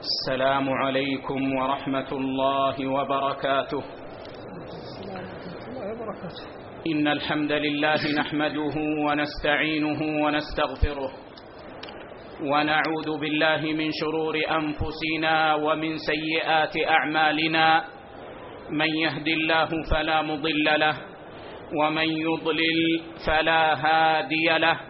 السلام عليكم ورحمة الله وبركاته. إن الحمد لله نحمده ونستعينه ونستغفره ونعوذ بالله من شرور أنفسنا ومن سيئات أعمالنا. من يهد الله فلا مضل له ومن يضلل فلا هادي له.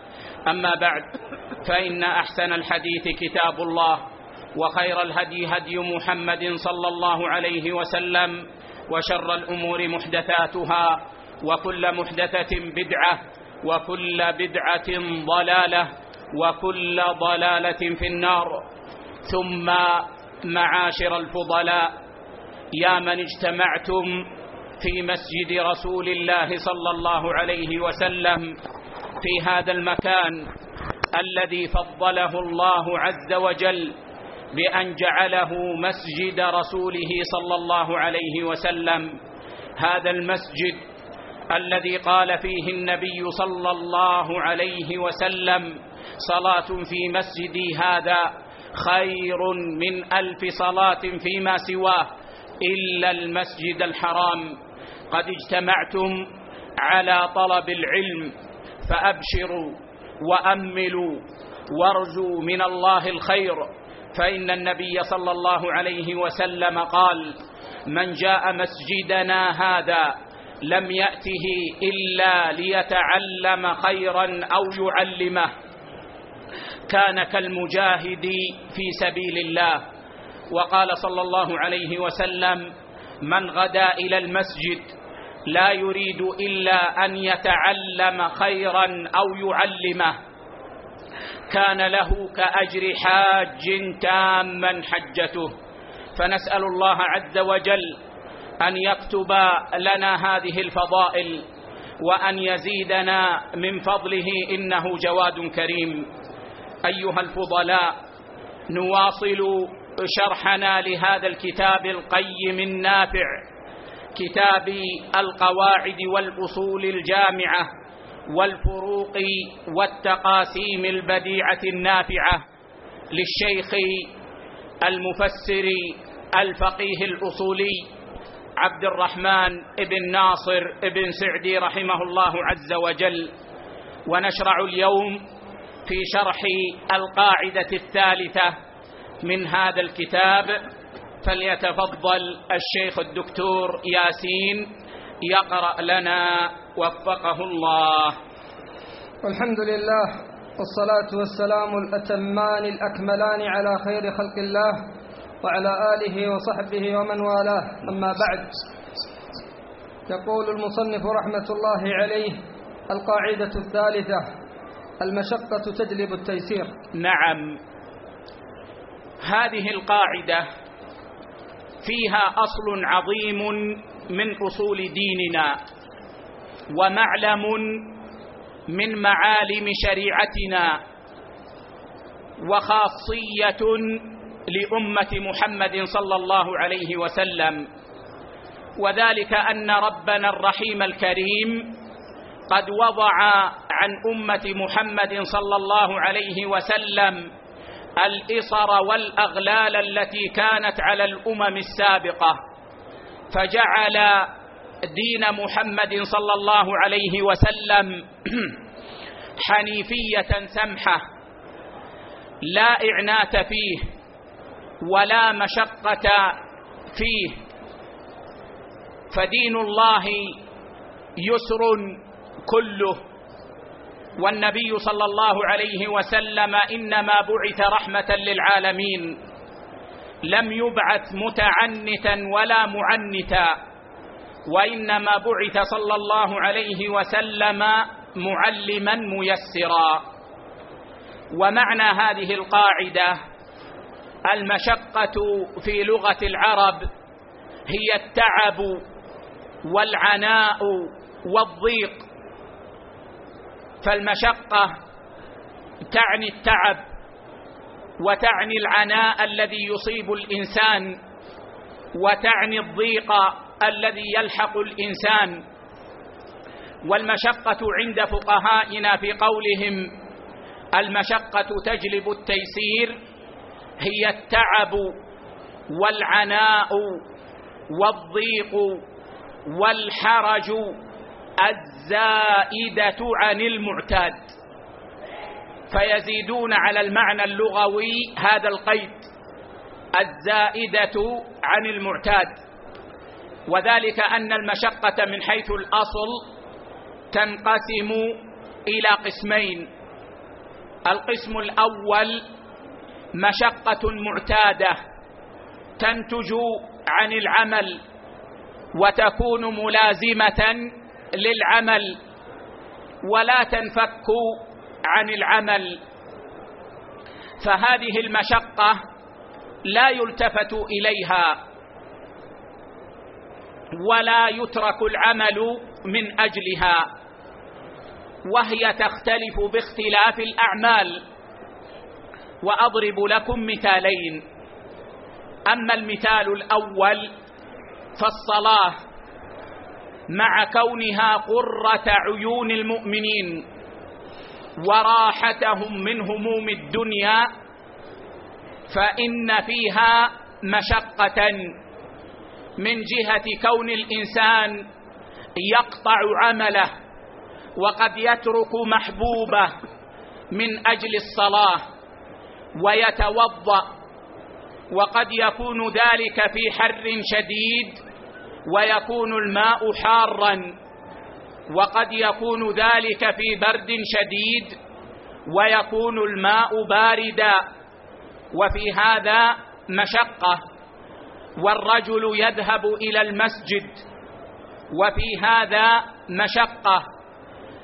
أما بعد فإن أحسن الحديث كتاب الله وخير الهدي هدي محمد صلى الله عليه وسلم وشر الأمور محدثاتها وكل محدثة بدعة وكل بدعة ضلالة وكل ضلالة في النار. ثم معاشر الفضلاء يا من اجتمعتم في مسجد رسول الله صلى الله عليه وسلم في هذا المكان الذي فضله الله عز وجل بأن جعله مسجد رسوله صلى الله عليه وسلم. هذا المسجد الذي قال فيه النبي صلى الله عليه وسلم صلاة في مسجدي هذا خير من ألف صلاة فيما سواه إلا المسجد الحرام. قد اجتمعتم على طلب العلم فأبشروا وأملوا وارجوا من الله الخير. فإن النبي صلى الله عليه وسلم قال من جاء مسجدنا هذا لم يأته إلا ليتعلم خيرا أو يعلمه. كان كالمجاهد في سبيل الله. وقال صلى الله عليه وسلم من غدا إلى المسجد لا يريد إلا أن يتعلم خيرا أو يعلمه. كان له كأجر حاج تاما حجته. فنسأل الله عز وجل أن يكتب لنا هذه الفضائل وأن يزيدنا من فضله إنه جواد كريم. أيها الفضلاء نواصل شرحنا لهذا الكتاب القيم النافع. كتاب القواعد والأصول الجامعة والفروق والتقاسيم البديعة النافعة للشيخ المفسر الفقيه الأصولي عبد الرحمن بن ناصر بن سعدي رحمه الله عز وجل. ونشرع اليوم في شرح القاعدة الثالثة من هذا الكتاب فليتفضل الشيخ الدكتور ياسين يقرأ لنا وفقه الله. والحمد لله والصلاة والسلام الأتمان الأكملان على خير خلق الله وعلى آله وصحبه ومن والاه. أما بعد يقول المصنف رحمة الله عليه القاعدة الثالثة المشقة تجلب التيسير. نعم. هذه القاعدة فيها أصل عظيم من أصول ديننا ومعلم من معالم شريعتنا وخاصية لأمة محمد صلى الله عليه وسلم. وذلك أن ربنا الرحيم الكريم قد وضع عن أمة محمد صلى الله عليه وسلم الإصر والأغلال التي كانت على الأمم السابقة فجعل دين محمد صلى الله عليه وسلم حنيفية سمحة لا إعنات فيه ولا مشقة فيه فدين الله يسر كله. والنبي صلى الله عليه وسلم إنما بعث رحمة للعالمين لم يبعث متعنتا ولا معنتا وإنما بعث صلى الله عليه وسلم معلما ميسرا. ومعنى هذه القاعدة المشقة في لغة العرب هي التعب والعناء والضيق. فالمشقة تعني التعب وتعني العناء الذي يصيب الإنسان وتعني الضيق الذي يلحق الإنسان. والمشقة عند فقهائنا في قولهم المشقة تجلب التيسير هي التعب والعناء والضيق والحرج الزائدة عن المعتاد. فيزيدون على المعنى اللغوي هذا القيد. الزائدة عن المعتاد. وذلك أن المشقة من حيث الأصل تنقسم إلى قسمين. القسم الأول مشقة معتادة تنتج عن العمل وتكون ملازمة للعمل ولا تنفك عن العمل. فهذه المشقة لا يلتفت إليها ولا يترك العمل من أجلها وهي تختلف باختلاف الأعمال. وأضرب لكم مثالين. أما المثال الأول فالصلاة. مع كونها قرة عيون المؤمنين وراحتهم من هموم الدنيا فإن فيها مشقة من جهة كون الإنسان يقطع عمله وقد يترك محبوبه من أجل الصلاة ويتوضأ وقد يكون ذلك في حر شديد ويكون الماء حارا وقد يكون ذلك في برد شديد ويكون الماء باردا وفي هذا مشقة. والرجل يذهب إلى المسجد وفي هذا مشقة.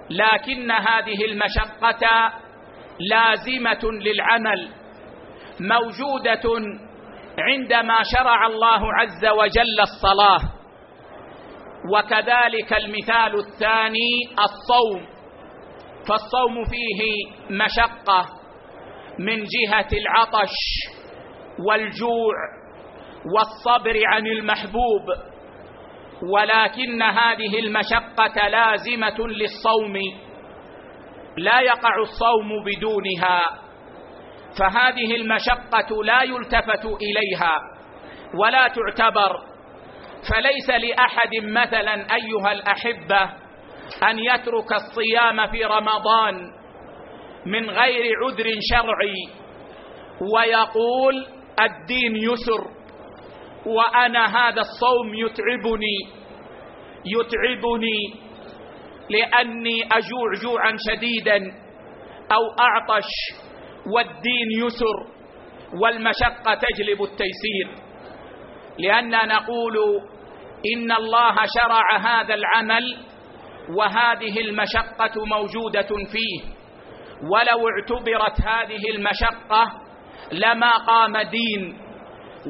لكن هذه المشقة لازمة للعمل موجودة عندما شرع الله عز وجل الصلاة. وكذلك المثال الثاني الصوم. فالصوم فيه مشقة من جهة العطش والجوع والصبر عن المحبوب ولكن هذه المشقة لازمة للصوم. لا يقع الصوم بدونها فهذه المشقة لا يلتفت إليها ولا تعتبر فليس لأحد مثلا أيها الأحبة أن يترك الصيام في رمضان من غير عذر شرعي ويقول الدين يسر وأنا هذا الصوم يتعبني يتعبني لأني أجوع جوعا شديدا أو أعطش والدين يسر والمشقة تجلب التيسير. لأننا نقول إن الله شرع هذا العمل وهذه المشقة موجودة فيه. ولو اعتبرت هذه المشقة لما قام دين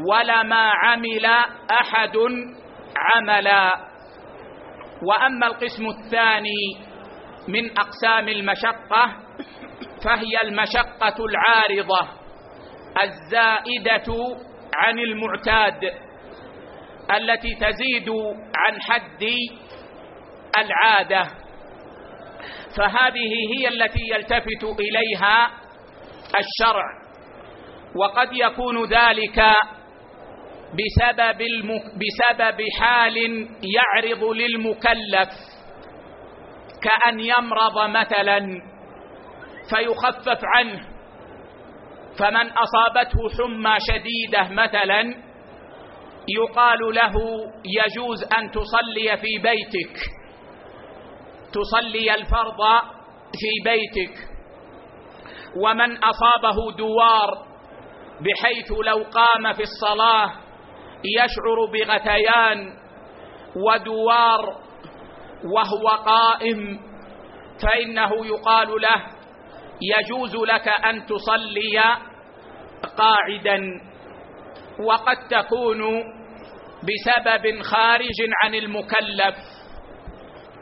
ولما عمل أحد عملا. وأما القسم الثاني من أقسام المشقة فهي المشقة العارضة الزائدة عن المعتاد. التي تزيد عن حد العادة. فهذه هي التي يلتفت إليها الشرع وقد يكون ذلك بسبب بسبب حال يعرض للمكلف كأن يمرض مثلا فيخفف عنه فمن أصابته حمى شديدة مثلا يقال له يجوز أن تصلي في بيتك. تصلي الفرض في بيتك. ومن أصابه دوار بحيث لو قام في الصلاة يشعر بغثيان ودوار وهو قائم فإنه يقال له يجوز لك أن تصلي قاعدا. وقد تكون بسبب خارج عن المكلف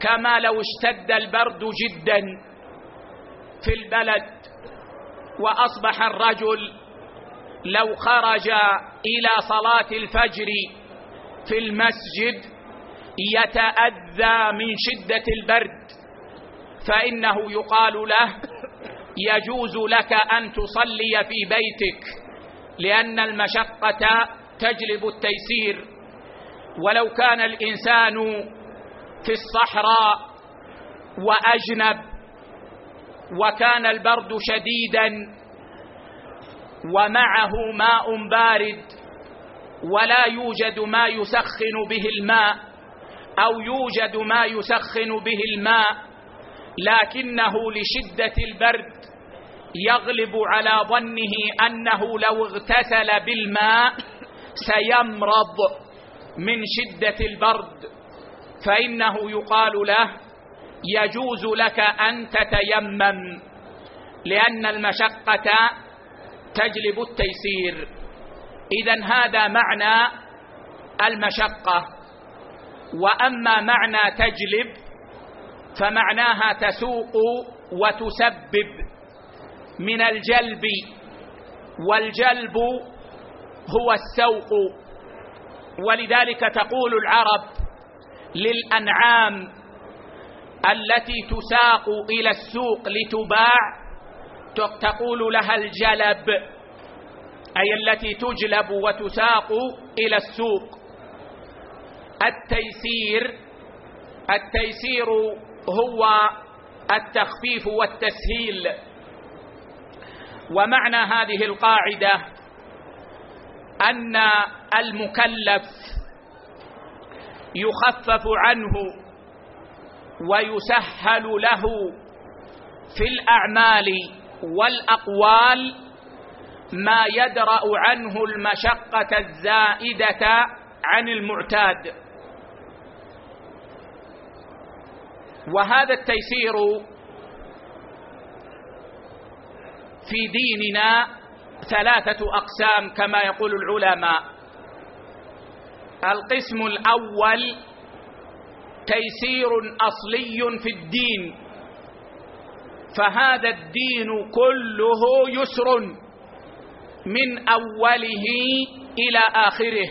كما لو اشتد البرد جدا في البلد وأصبح الرجل لو خرج إلى صلاة الفجر في المسجد يتأذى من شدة البرد فإنه يقال له يجوز لك أن تصلي في بيتك لأن المشقة تجلب التيسير. ولو كان الإنسان في الصحراء وأجنب وكان البرد شديدا ومعه ماء بارد ولا يوجد ما يسخن به الماء أو يوجد ما يسخن به الماء لكنه لشدة البرد يغلب على ظنه أنه لو اغتسل بالماء سيمرض. من شدة البرد فإنه يقال له يجوز لك أن تتيمم لأن المشقة تجلب التيسير. إذا هذا معنى المشقة. وأما معنى تجلب فمعناها تسوق وتسبب من الجلب والجلب هو السوق ولذلك تقول العرب للأنعام التي تساق إلى السوق لتباع تقول لها الجلب أي التي تجلب وتساق إلى السوق. التيسير التيسير هو التخفيف والتسهيل. ومعنى هذه القاعدة أن المكلف يخفف عنه ويسهل له في الأعمال والأقوال ما يدرأ عنه المشقة الزائدة عن المعتاد. وهذا التيسير في ديننا ثلاثة أقسام كما يقول العلماء. القسم الأول تيسير أصلي في الدين. فهذا الدين كله يسر من أوله إلى آخره.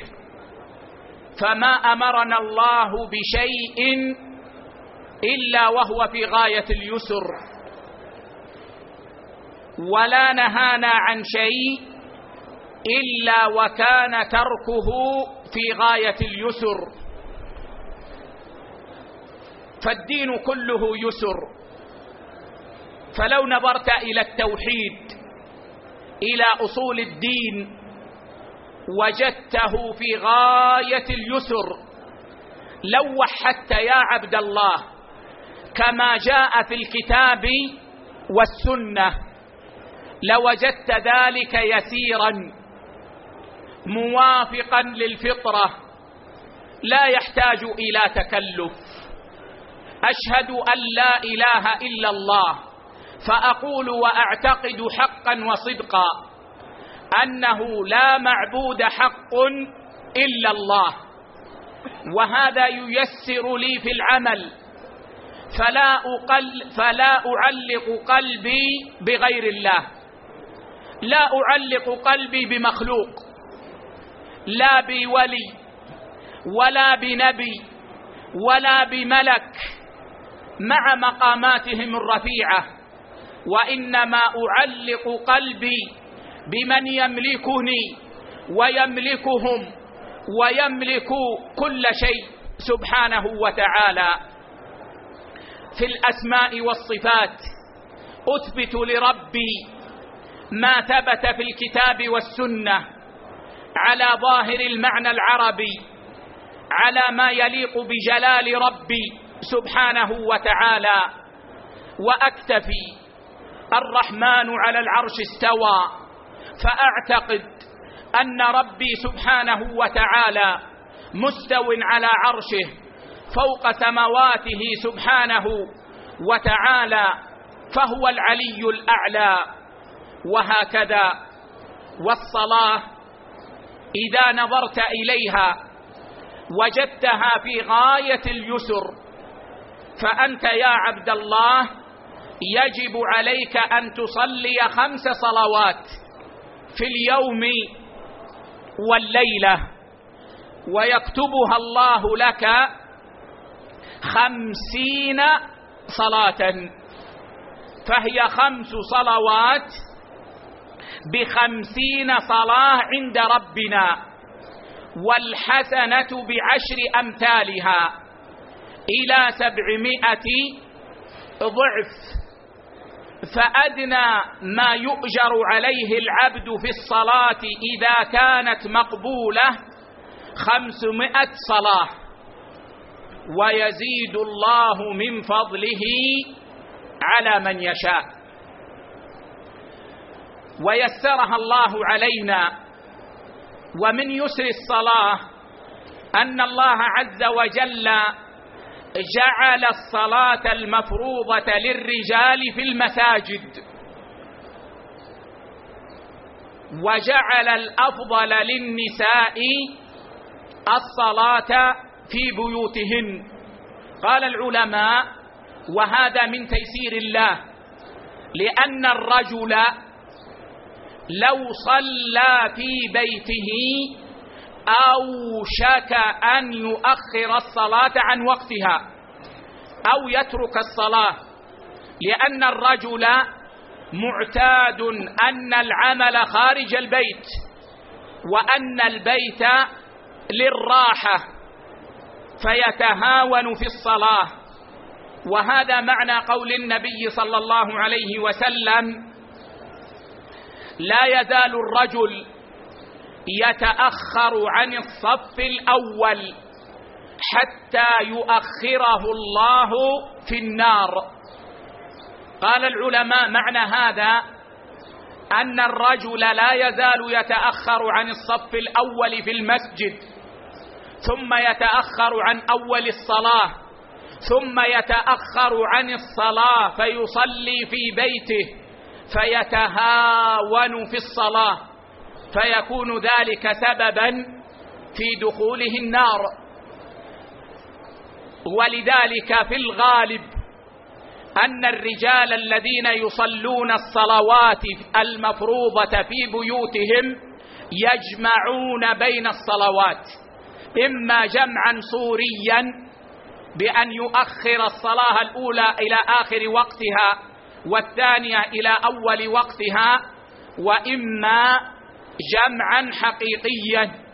فما أمرنا الله بشيء إلا وهو في غاية اليسر. ولا نهانا عن شيء إلا وكان تركه في غاية اليسر. فالدين كله يسر. فلو نظرت إلى التوحيد إلى أصول الدين وجدته في غاية اليسر. لو وحدت يا عبد الله كما جاء في الكتاب والسنة لوجدت ذلك يسيرا موافقا للفطرة لا يحتاج إلى تكلف. أشهد أن لا إله إلا الله فأقول وأعتقد حقا وصدقا أنه لا معبود حق إلا الله. وهذا ييسر لي في العمل فلا أقل فلا أعلق قلبي بغير الله. لا أعلق قلبي بمخلوق لا بولي ولا بنبي ولا بملك مع مقاماتهم الرفيعة. وإنما أعلق قلبي بمن يملكني ويملكهم ويملك كل شيء سبحانه وتعالى. في الأسماء والصفات أثبت لربي ما ثبت في الكتاب والسنة على ظاهر المعنى العربي على ما يليق بجلال ربي سبحانه وتعالى. وأكتفي الرحمن على العرش استوى فأعتقد أن ربي سبحانه وتعالى مستو على عرشه فوق سمواته سبحانه وتعالى فهو العلي الأعلى. وهكذا والصلاة إذا نظرت إليها وجدتها في غاية اليسر فأنت يا عبد الله يجب عليك أن تصلي خمس صلوات في اليوم والليلة ويكتبها الله لك خمسين صلاة فهي خمس صلوات بخمسين صلاة عند ربنا والحسنة بعشر أمثالها إلى سبعمائة ضعف. فأدنى ما يؤجر عليه العبد في الصلاة إذا كانت مقبولة خمسمائة صلاة. ويزيد الله من فضله على من يشاء. ويسرها الله علينا. ومن يسر الصلاة أن الله عز وجل جعل الصلاة المفروضة للرجال في المساجد. وجعل الأفضل للنساء الصلاة في بيوتهن. قال العلماء وهذا من تيسير الله لأن الرجل لو صلى في بيته أوشك أن يؤخر الصلاة عن وقتها أو يترك الصلاة لأن الرجل معتاد أن العمل خارج البيت وأن البيت للراحة فيتهاون في الصلاة. وهذا معنى قول النبي صلى الله عليه وسلم لا يزال الرجل يتأخر عن الصف الأول حتى يؤخره الله في النار. قال العلماء معنى هذا أن الرجل لا يزال يتأخر عن الصف الأول في المسجد ثم يتأخر عن أول الصلاة ثم يتأخر عن الصلاة فيصلي في بيته. فيتهاون في الصلاة فيكون ذلك سببا في دخوله النار. ولذلك في الغالب أن الرجال الذين يصلون الصلوات المفروضة في بيوتهم يجمعون بين الصلوات إما جمعا صوريا بأن يؤخر الصلاة الأولى إلى آخر وقتها والثانية إلى أول وقتها وإما جمعا حقيقيا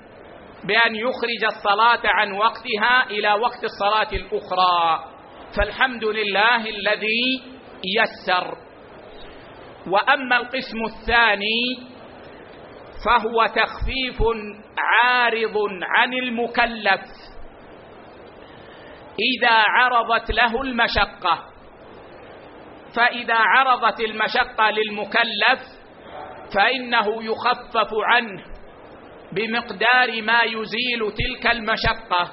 بأن يخرج الصلاة عن وقتها إلى وقت الصلاة الأخرى. فالحمد لله الذي يسر. وأما القسم الثاني فهو تخفيف عارض عن المكلف إذا عرضت له المشقة. فإذا عرضت المشقة للمكلف فإنه يخفف عنه بمقدار ما يزيل تلك المشقة.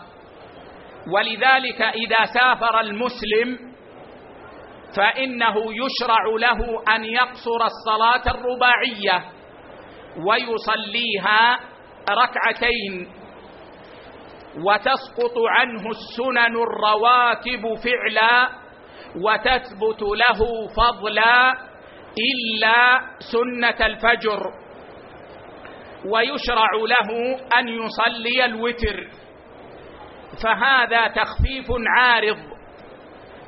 ولذلك إذا سافر المسلم فإنه يشرع له أن يقصر الصلاة الرباعية ويصليها ركعتين وتسقط عنه السنن الرواتب فعلا وتثبت له فضلا إلا سنة الفجر. ويشرع له أن يصلي الوتر. فهذا تخفيف عارض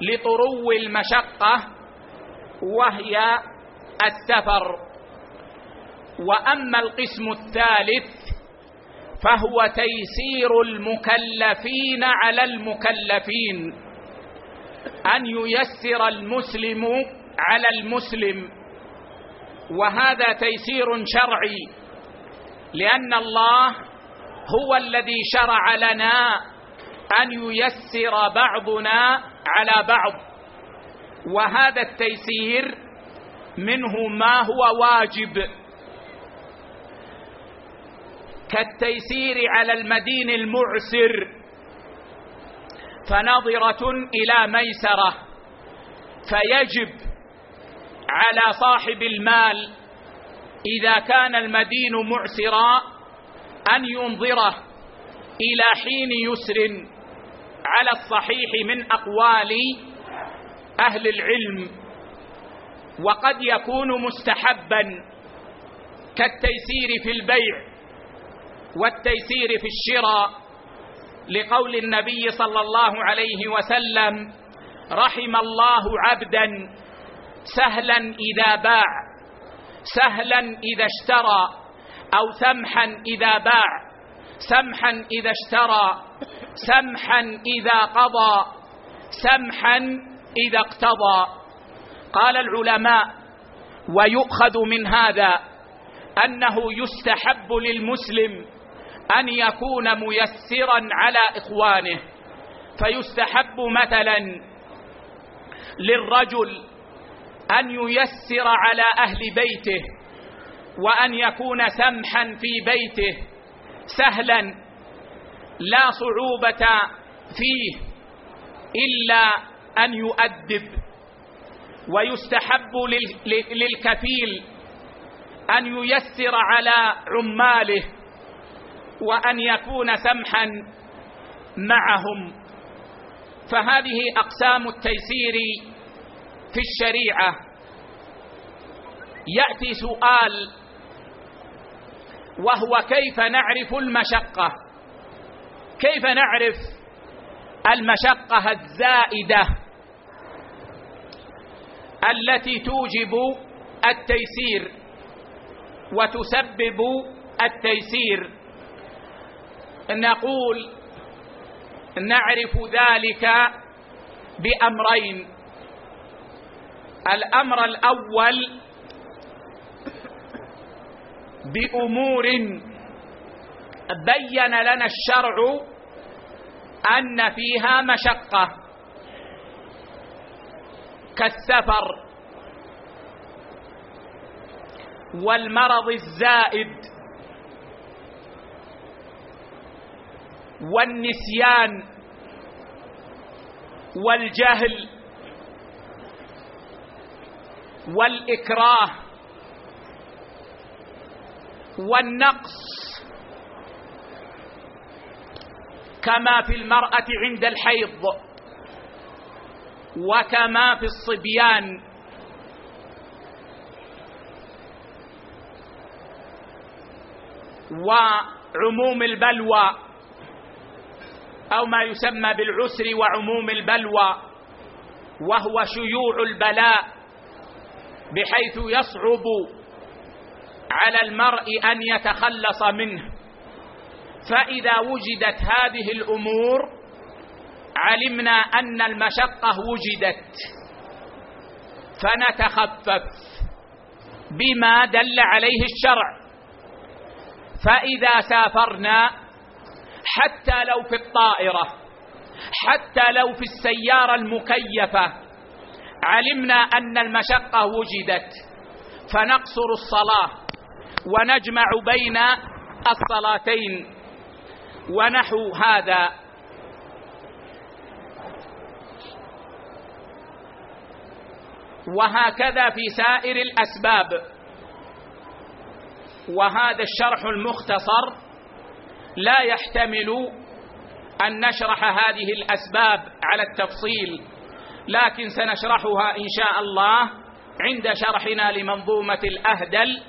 لطرو المشقة وهي السفر. وأما القسم الثالث فهو تيسير المكلفين على المكلفين. أن ييسر المسلم على المسلم. وهذا تيسير شرعي لأن الله هو الذي شرع لنا أن ييسر بعضنا على بعض. وهذا التيسير منه ما هو واجب. كالتيسير على المدين المعسر فنظرة إلى ميسرة فيجب على صاحب المال إذا كان المدين معسرا أن ينظره إلى حين يسر على الصحيح من أقوال أهل العلم وقد يكون مستحبا كالتيسير في البيع والتيسير في الشراء. لقول النبي صلى الله عليه وسلم رحم الله عبدا سهلا إذا باع سهلا إذا اشترى أو سمحا إذا باع سمحا إذا اشترى سمحا إذا قضى سمحا إذا اقتضى. قال العلماء ويؤخذ من هذا أنه يستحب للمسلم أن يكون ميسرا على إخوانه فيستحب مثلا للرجل أن ييسر على أهل بيته وأن يكون سمحا في بيته سهلا لا صعوبة فيه إلا أن يؤدب. ويستحب للكفيل أن ييسر على عماله. وأن يكون سمحا معهم. فهذه أقسام التيسير في الشريعة. يأتي سؤال وهو كيف نعرف المشقة؟ كيف نعرف المشقة الزائدة التي توجب التيسير وتسبب التيسير؟ نقول نعرف ذلك بأمرين. الأمر الأول بأمور بين لنا الشرع أن فيها مشقة. كالسفر والمرض الزائد. والنسيان والجهل والإكراه والنقص كما في المرأة عند الحيض وكما في الصبيان وعموم البلوى أو ما يسمى بالعسر وعموم البلوى وهو شيوع البلاء بحيث يصعب على المرء أن يتخلص منه. فإذا وجدت هذه الأمور علمنا أن المشقة وجدت فنتخفف بما دل عليه الشرع. فإذا سافرنا حتى لو في الطائرة حتى لو في السيارة المكيفة علمنا أن المشقة وجدت فنقصر الصلاة ونجمع بين الصلاتين ونحو هذا. وهكذا في سائر الأسباب. وهذا الشرح المختصر لا يحتمل أن نشرح هذه الأسباب على التفصيل لكن سنشرحها إن شاء الله عند شرحنا لمنظومة الأهدل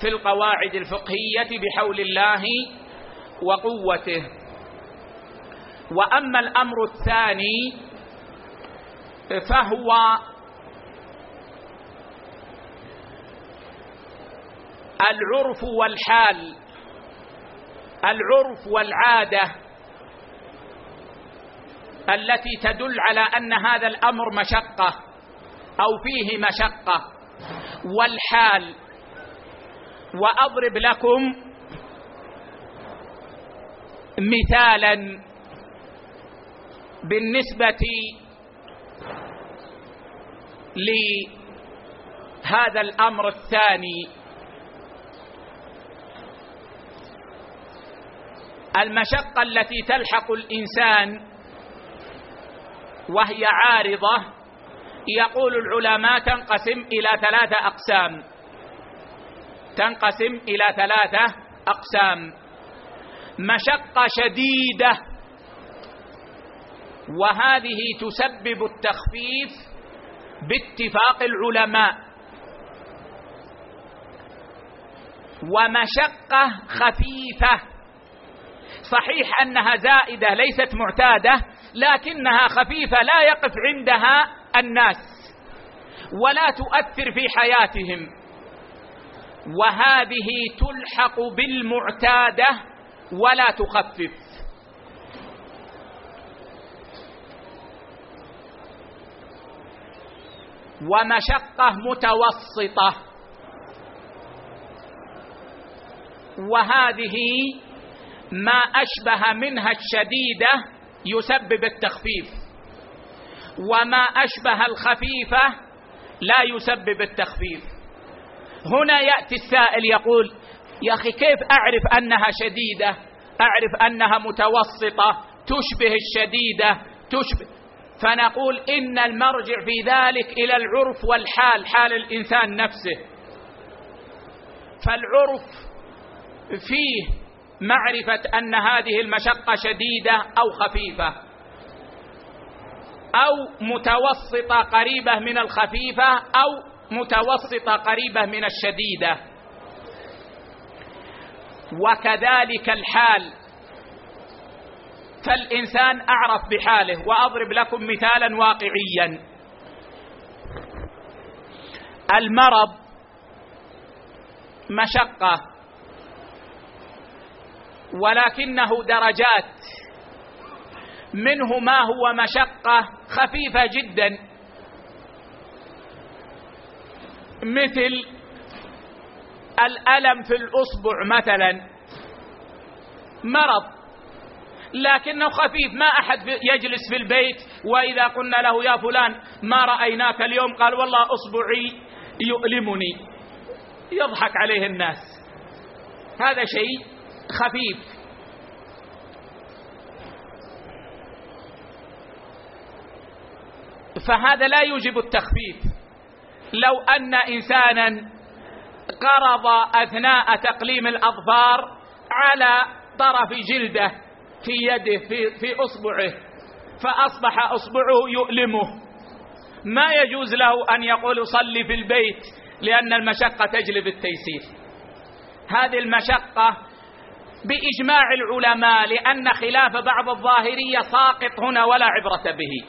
في القواعد الفقهية بحول الله وقوته. وأما الأمر الثاني فهو العرف والحال. العرف والعادة التي تدل على أن هذا الأمر مشقة أو فيه مشقة. والحال وأضرب لكم مثالا بالنسبة لهذا الأمر الثاني. المشقة التي تلحق الإنسان وهي عارضة يقول العلماء تنقسم إلى ثلاثة أقسام. تنقسم إلى ثلاثة أقسام. مشقة شديدة وهذه تسبب التخفيف باتفاق العلماء. ومشقة خفيفة صحيح أنها زائدة ليست معتادة لكنها خفيفة لا يقف عندها الناس ولا تؤثر في حياتهم. وهذه تلحق بالمعتادة ولا تخفف. ومشقة متوسطة. وهذه ما أشبه منها الشديده يسبب التخفيف وما أشبه الخفيفه لا يسبب التخفيف. هنا يأتي السائل يقول يا أخي كيف أعرف أنها شديدة؟ أعرف أنها متوسطة تشبه الشديدة تشبه. فنقول إن المرجع في ذلك إلى العرف والحال حال الإنسان نفسه. فالعرف فيه معرفة أن هذه المشقة شديدة أو خفيفة. أو متوسطة قريبة من الخفيفة أو متوسطة قريبة من الشديدة. وكذلك الحال. فالإنسان أعرف بحاله وأضرب لكم مثالا واقعيا. المرض مشقة. ولكنه درجات. منه ما هو مشقة خفيفة جدا. مثل الألم في الأصبع مثلا. مرض. لكنه خفيف ما أحد يجلس في البيت وإذا قلنا له يا فلان ما رأيناك اليوم؟ قال والله أصبعي يؤلمني. يضحك عليه الناس. هذا شيء خفيف. فهذا لا يوجب التخفيف. لو أن إنسانا قرض أثناء تقليم الأظفار على طرف جلده في يده في, في أصبعه فأصبح أصبعه يؤلمه. ما يجوز له أن يقول صلي في البيت لأن المشقة تجلب التيسير. هذه المشقة بإجماع العلماء لأن خلاف بعض الظاهرية ساقط هنا ولا عبرة به.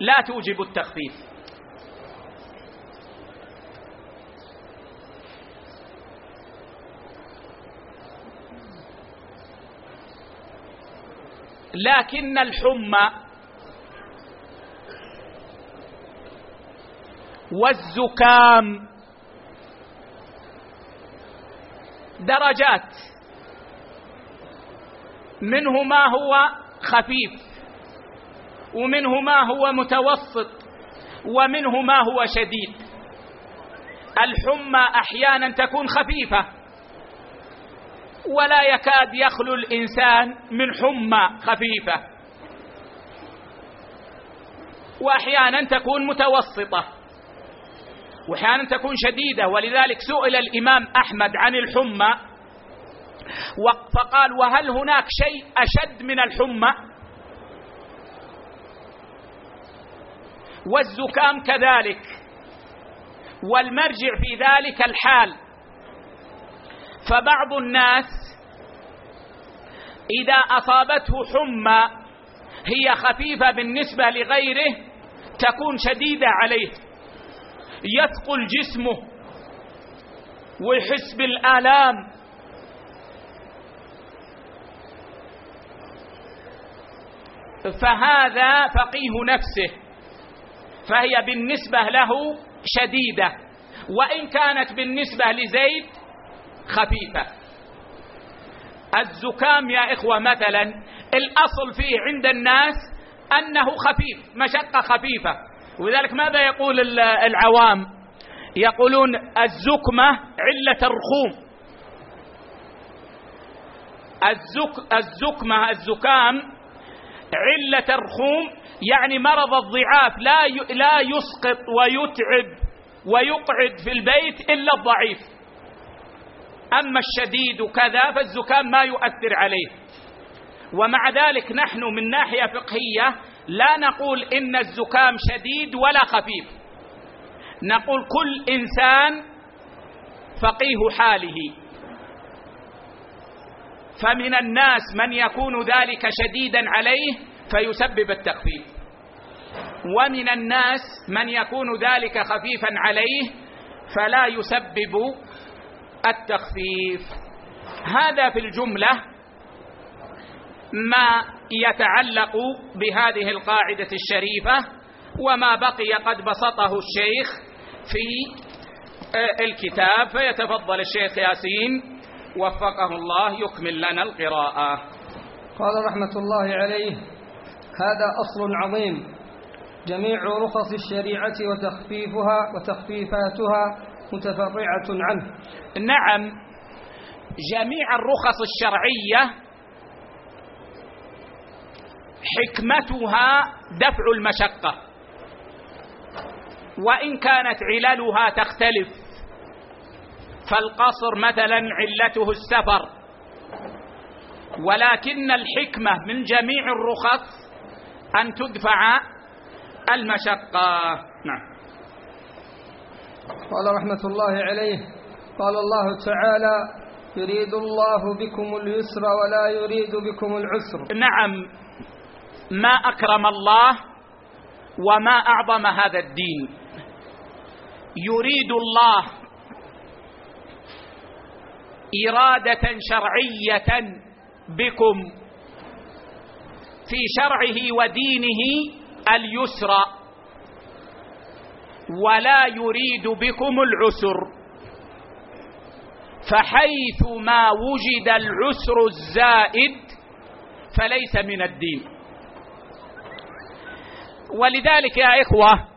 لا توجب التخفيف. لكن الحمى والزكام درجات. منه ما هو خفيف ومنه ما هو متوسط ومنه ما هو شديد. الحمى أحيانا تكون خفيفة ولا يكاد يخلو الإنسان من حمى خفيفة. وأحيانا تكون متوسطة وأحيانا تكون شديدة. ولذلك سئل الإمام أحمد عن الحمى فقال وهل هناك شيء أشد من الحمى؟ والزكام كذلك والمرجع في ذلك الحال. فبعض الناس إذا أصابته حمى هي خفيفة بالنسبة لغيره تكون شديدة عليه يثقل جسمه ويحس بالآلام. فهذا فقيه نفسه فهي بالنسبة له شديدة وإن كانت بالنسبة لزيد خفيفة. الزكام يا إخوة مثلا الأصل فيه عند الناس أنه خفيف مشقة خفيفة. ولذلك ماذا يقول العوام؟ يقولون الزكمة علة الرخوم. الزك الزكمة الزكام علة الرخوم يعني مرض الضعاف لا لا يسقط ويتعب ويقعد في البيت إلا الضعيف. أما الشديد كذا فالزكام ما يؤثر عليه. ومع ذلك نحن من ناحية فقهية لا نقول إن الزكام شديد ولا خفيف. نقول كل إنسان فقيه حاله. فمن الناس من يكون ذلك شديدا عليه فيسبب التخفيف. ومن الناس من يكون ذلك خفيفا عليه فلا يسبب التخفيف. هذا في الجملة ما يتعلق بهذه القاعدة الشريفة وما بقي قد بسطه الشيخ في آه، الكتاب. فيتفضل الشيخ ياسين. وفقه الله يكمل لنا القراءة. قال رحمة الله عليه هذا أصل عظيم. جميع رخص الشريعة وتخفيفها وتخفيفاتها متفرعة عنه. نعم جميع الرخص الشرعية حكمتها دفع المشقة. وإن كانت عللها تختلف. فالقصر مثلا علته السفر. ولكن الحكمة من جميع الرخص أن تدفع المشقة. نعم. قال رحمة الله عليه قال الله تعالى يريد الله بكم اليسر ولا يريد بكم العسر. نعم. ما أكرم الله وما أعظم هذا الدين. يريد الله إرادة شرعية بكم في شرعه ودينه اليسر ولا يريد بكم العسر. فحيث ما وجد العسر الزائد فليس من الدين. ولذلك يا إخوة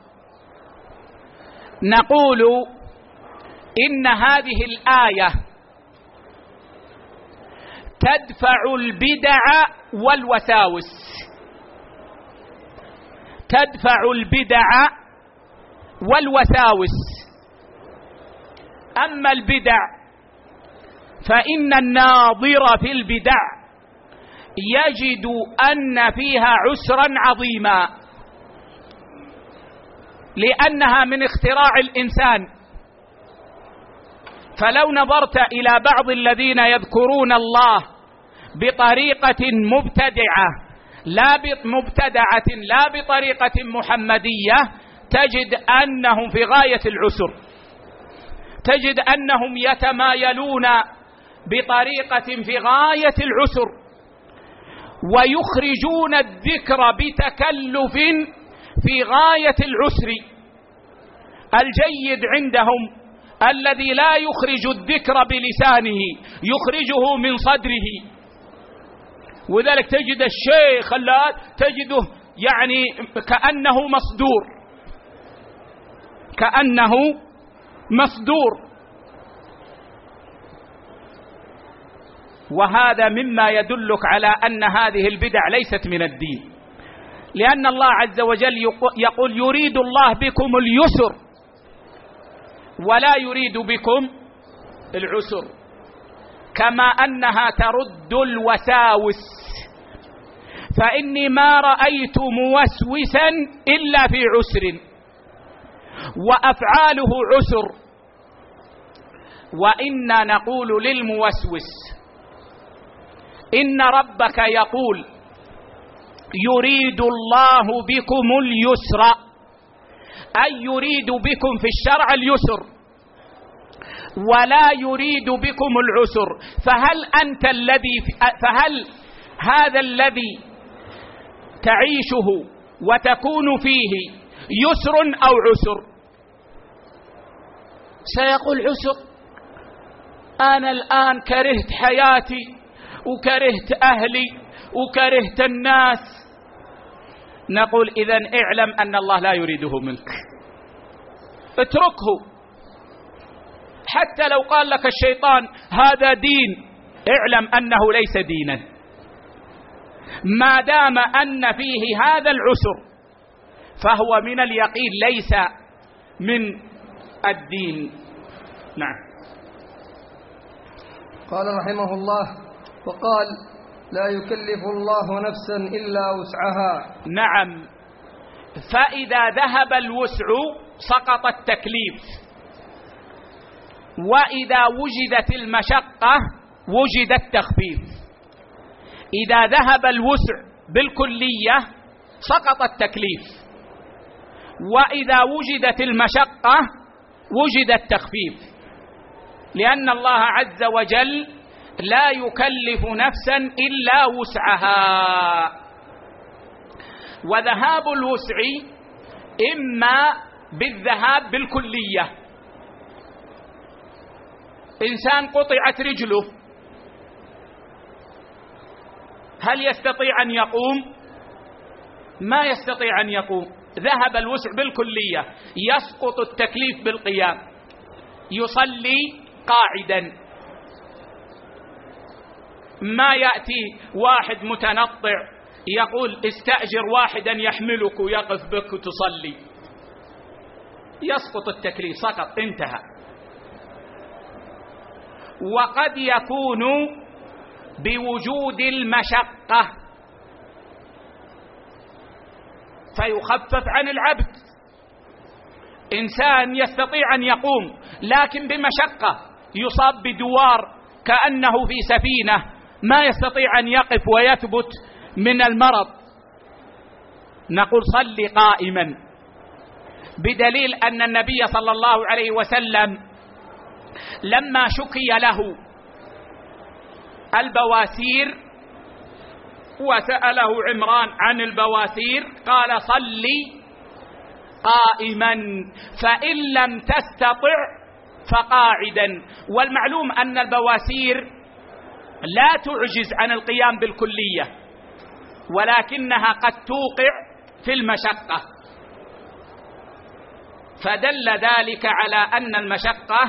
نقول إن هذه الآية تدفع البدع والوساوس. تدفع البدع والوساوس. أما البدع فإن الناظر في البدع يجد أن فيها عسرا عظيما لأنها من اختراع الإنسان. فلو نظرت إلى بعض الذين يذكرون الله بطريقة مبتدعة لا مبتدعة لا بطريقة محمدية تجد أنهم في غاية العسر. تجد أنهم يتمايلون بطريقة في غاية العسر. ويخرجون الذكر بتكلف في غاية العسر. الجيد عندهم الذي لا يخرج الذكر بلسانه يخرجه من صدره. وذلك تجد الشيخ اللات تجده يعني كأنه مصدور. كأنه مصدور. وهذا مما يدلك على أن هذه البدع ليست من الدين. لأن الله عز وجل يقول يريد الله بكم اليسر. ولا يريد بكم العسر. كما أنها ترد الوساوس. فإني ما رأيت موسوسا إلا في عسر. وأفعاله عسر. وإنا نقول للموسوس إن ربك يقول يريد الله بكم اليسر. أي يريد بكم في الشرع اليسر ولا يريد بكم العسر. فهل أنت الذي فهل هذا الذي تعيشه وتكون فيه يسر أو عسر؟ سيقول عسر. أنا الآن كرهت حياتي وكرهت أهلي وكرهت الناس. نقول إذا اعلم أن الله لا يريده منك. اتركه. حتى لو قال لك الشيطان هذا دين اعلم أنه ليس دينا. ما دام أن فيه هذا العسر فهو من اليقين ليس من الدين. نعم. قال رحمه الله وقال لا يكلف الله نفسا إلا وسعها. نعم. فإذا ذهب الوسع سقط التكليف. وإذا وجدت المشقة وجد التخفيف. إذا ذهب الوسع بالكلية سقط التكليف. وإذا وجدت المشقة وجد التخفيف. لأن الله عز وجل لا يكلف نفسا إلا وسعها. وذهاب الوسع إما بالذهاب بالكلية. إنسان قطعت رجله. هل يستطيع أن يقوم؟ ما يستطيع أن يقوم. ذهب الوسع بالكلية. يسقط التكليف بالقيام. يصلي قاعدا. ما يأتي واحد متنطع يقول استأجر واحدا يحملك ويقف بك وتصلي. يسقط التكليف سقط انتهى. وقد يكون بوجود المشقة. فيخفف عن العبد. إنسان يستطيع أن يقوم لكن بمشقة يصاب بدوار كأنه في سفينة. ما يستطيع أن يقف ويثبت من المرض. نقول صل قائما. بدليل أن النبي صلى الله عليه وسلم لما شكي له البواسير وسأله عمران عن البواسير قال صل قائما فإن لم تستطع فقاعدا. والمعلوم أن البواسير لا تعجز عن القيام بالكلية ولكنها قد توقع في المشقة. فدل ذلك على أن المشقة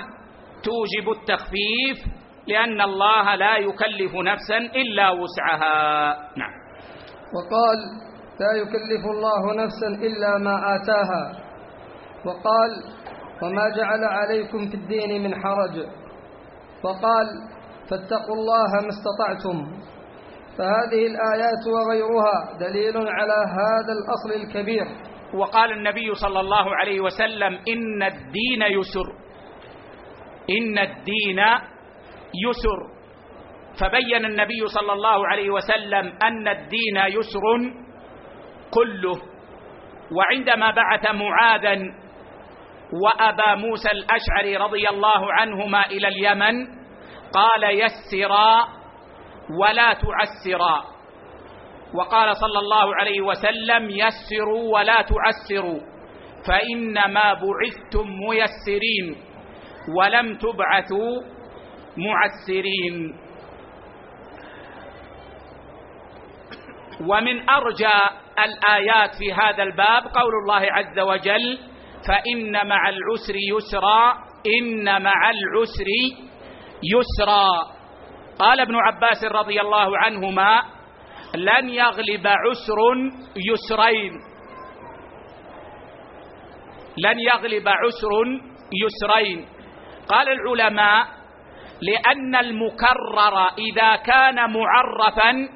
توجب التخفيف لأن الله لا يكلف نفسا إلا وسعها. نعم. وقال لا يكلف الله نفسا إلا ما آتاها. وقال وما جعل عليكم في الدين من حرج. وقال فاتقوا الله ما استطعتم. فهذه الآيات وغيرها دليل على هذا الأصل الكبير. وقال النبي صلى الله عليه وسلم إن الدين يسر. إن الدين يسر. فبين النبي صلى الله عليه وسلم أن الدين يسر كله. وعندما بعث معاذا وأبا موسى الأشعري رضي الله عنهما إلى اليمن قال يسرا ولا تعسرا. وقال صلى الله عليه وسلم يسروا ولا تعسروا فإنما بعثتم ميسرين ولم تبعثوا معسرين. ومن أرجى الآيات في هذا الباب قول الله عز وجل فإن مع العسر يسرا إن مع العسر يسرا. قال ابن عباس رضي الله عنهما لن يغلب عسر يسرين. لن يغلب عسر يسرين. قال العلماء لأن المكرر إذا كان معرفا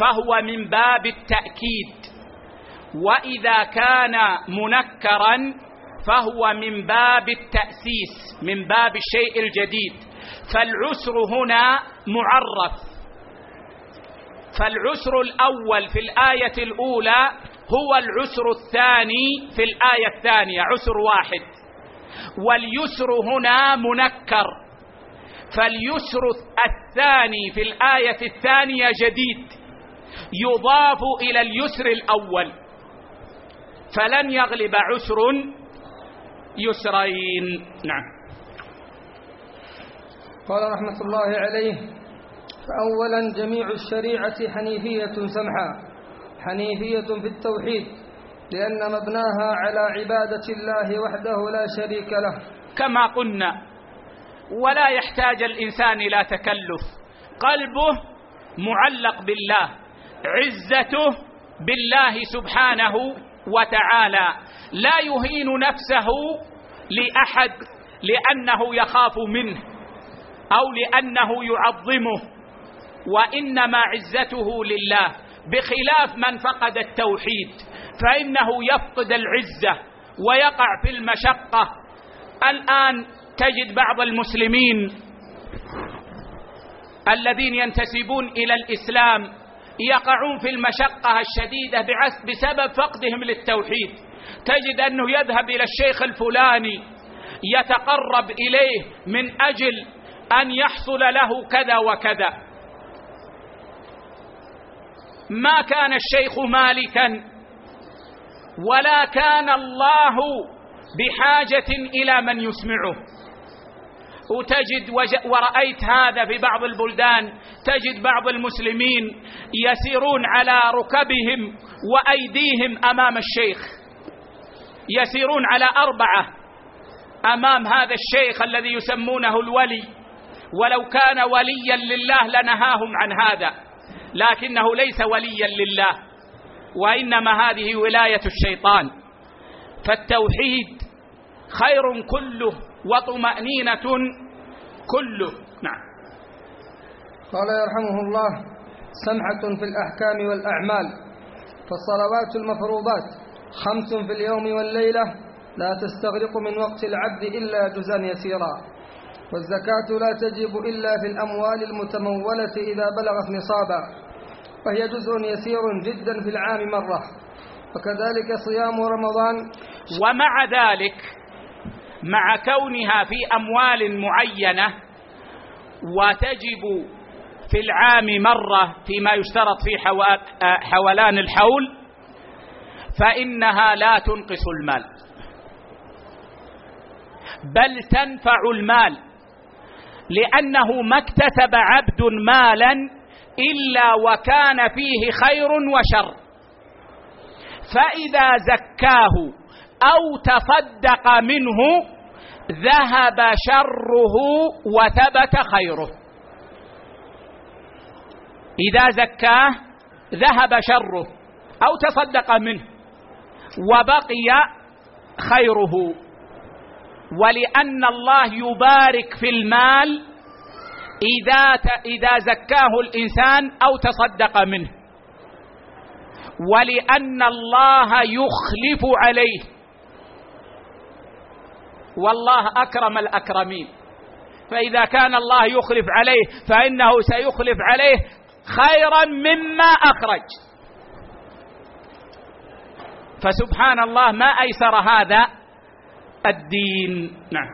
فهو من باب التأكيد وإذا كان منكرا فهو من باب التأسيس من باب الشيء الجديد. فالعسر هنا معرف. فالعسر الأول في الآية الأولى هو العسر الثاني في الآية الثانية عسر واحد. واليسر هنا منكر. فاليسر الثاني في الآية الثانية جديد. يضاف إلى اليسر الأول. فلن يغلب عسر يسرين. نعم. قال رحمة الله عليه فأولا جميع الشريعة حنيفية سمحة حنيفية في التوحيد لأن مبناها على عبادة الله وحده لا شريك له. كما قلنا ولا يحتاج الإنسان إلى تكلف. قلبه معلق بالله عزته بالله سبحانه وتعالى. لا يهين نفسه لأحد لأنه يخاف منه. أو لأنه يعظمه وإنما عزته لله. بخلاف من فقد التوحيد فإنه يفقد العزة ويقع في المشقة. الآن تجد بعض المسلمين الذين ينتسبون إلى الإسلام يقعون في المشقة الشديدة بسبب فقدهم للتوحيد. تجد أنه يذهب إلى الشيخ الفلاني يتقرب إليه من أجل أن يحصل له كذا وكذا. ما كان الشيخ مالكا ولا كان الله بحاجة إلى من يسمعه. وتجد ورأيت هذا في بعض البلدان تجد بعض المسلمين يسيرون على ركبهم وأيديهم أمام الشيخ. يسيرون على أربعة أمام هذا الشيخ الذي يسمونه الولي. ولو كان وليا لله لنهاهم عن هذا لكنه ليس وليا لله وإنما هذه ولاية الشيطان. فالتوحيد خير كله وطمأنينة كله. نعم. قال يرحمه الله سمحة في الأحكام والأعمال فالصلوات المفروضات خمس في اليوم والليلة لا تستغرق من وقت العبد إلا جزءا يسيرا. والزكاة لا تجب إلا في الأموال المتمولة إذا بلغت نصابا وهي جزء يسير جدا في العام مرة وكذلك صيام رمضان. ومع ذلك مع كونها في أموال معينة وتجب في العام مرة فيما يشترط في حولان الحول فإنها لا تنقص المال بل تنفع المال. لأنه ما اكتسب عبد مالا إلا وكان فيه خير وشر. فإذا زكاه أو تصدق منه ذهب شره وثبت خيره. إذا زكاه ذهب شره أو تصدق منه وبقي خيره. ولأن الله يبارك في المال إذا إذا زكاه الإنسان أو تصدق منه. ولأن الله يخلف عليه. والله أكرم الأكرمين. فإذا كان الله يخلف عليه فإنه سيخلف عليه خيرا مما أخرج. فسبحان الله ما أيسر هذا؟ الدين. نعم.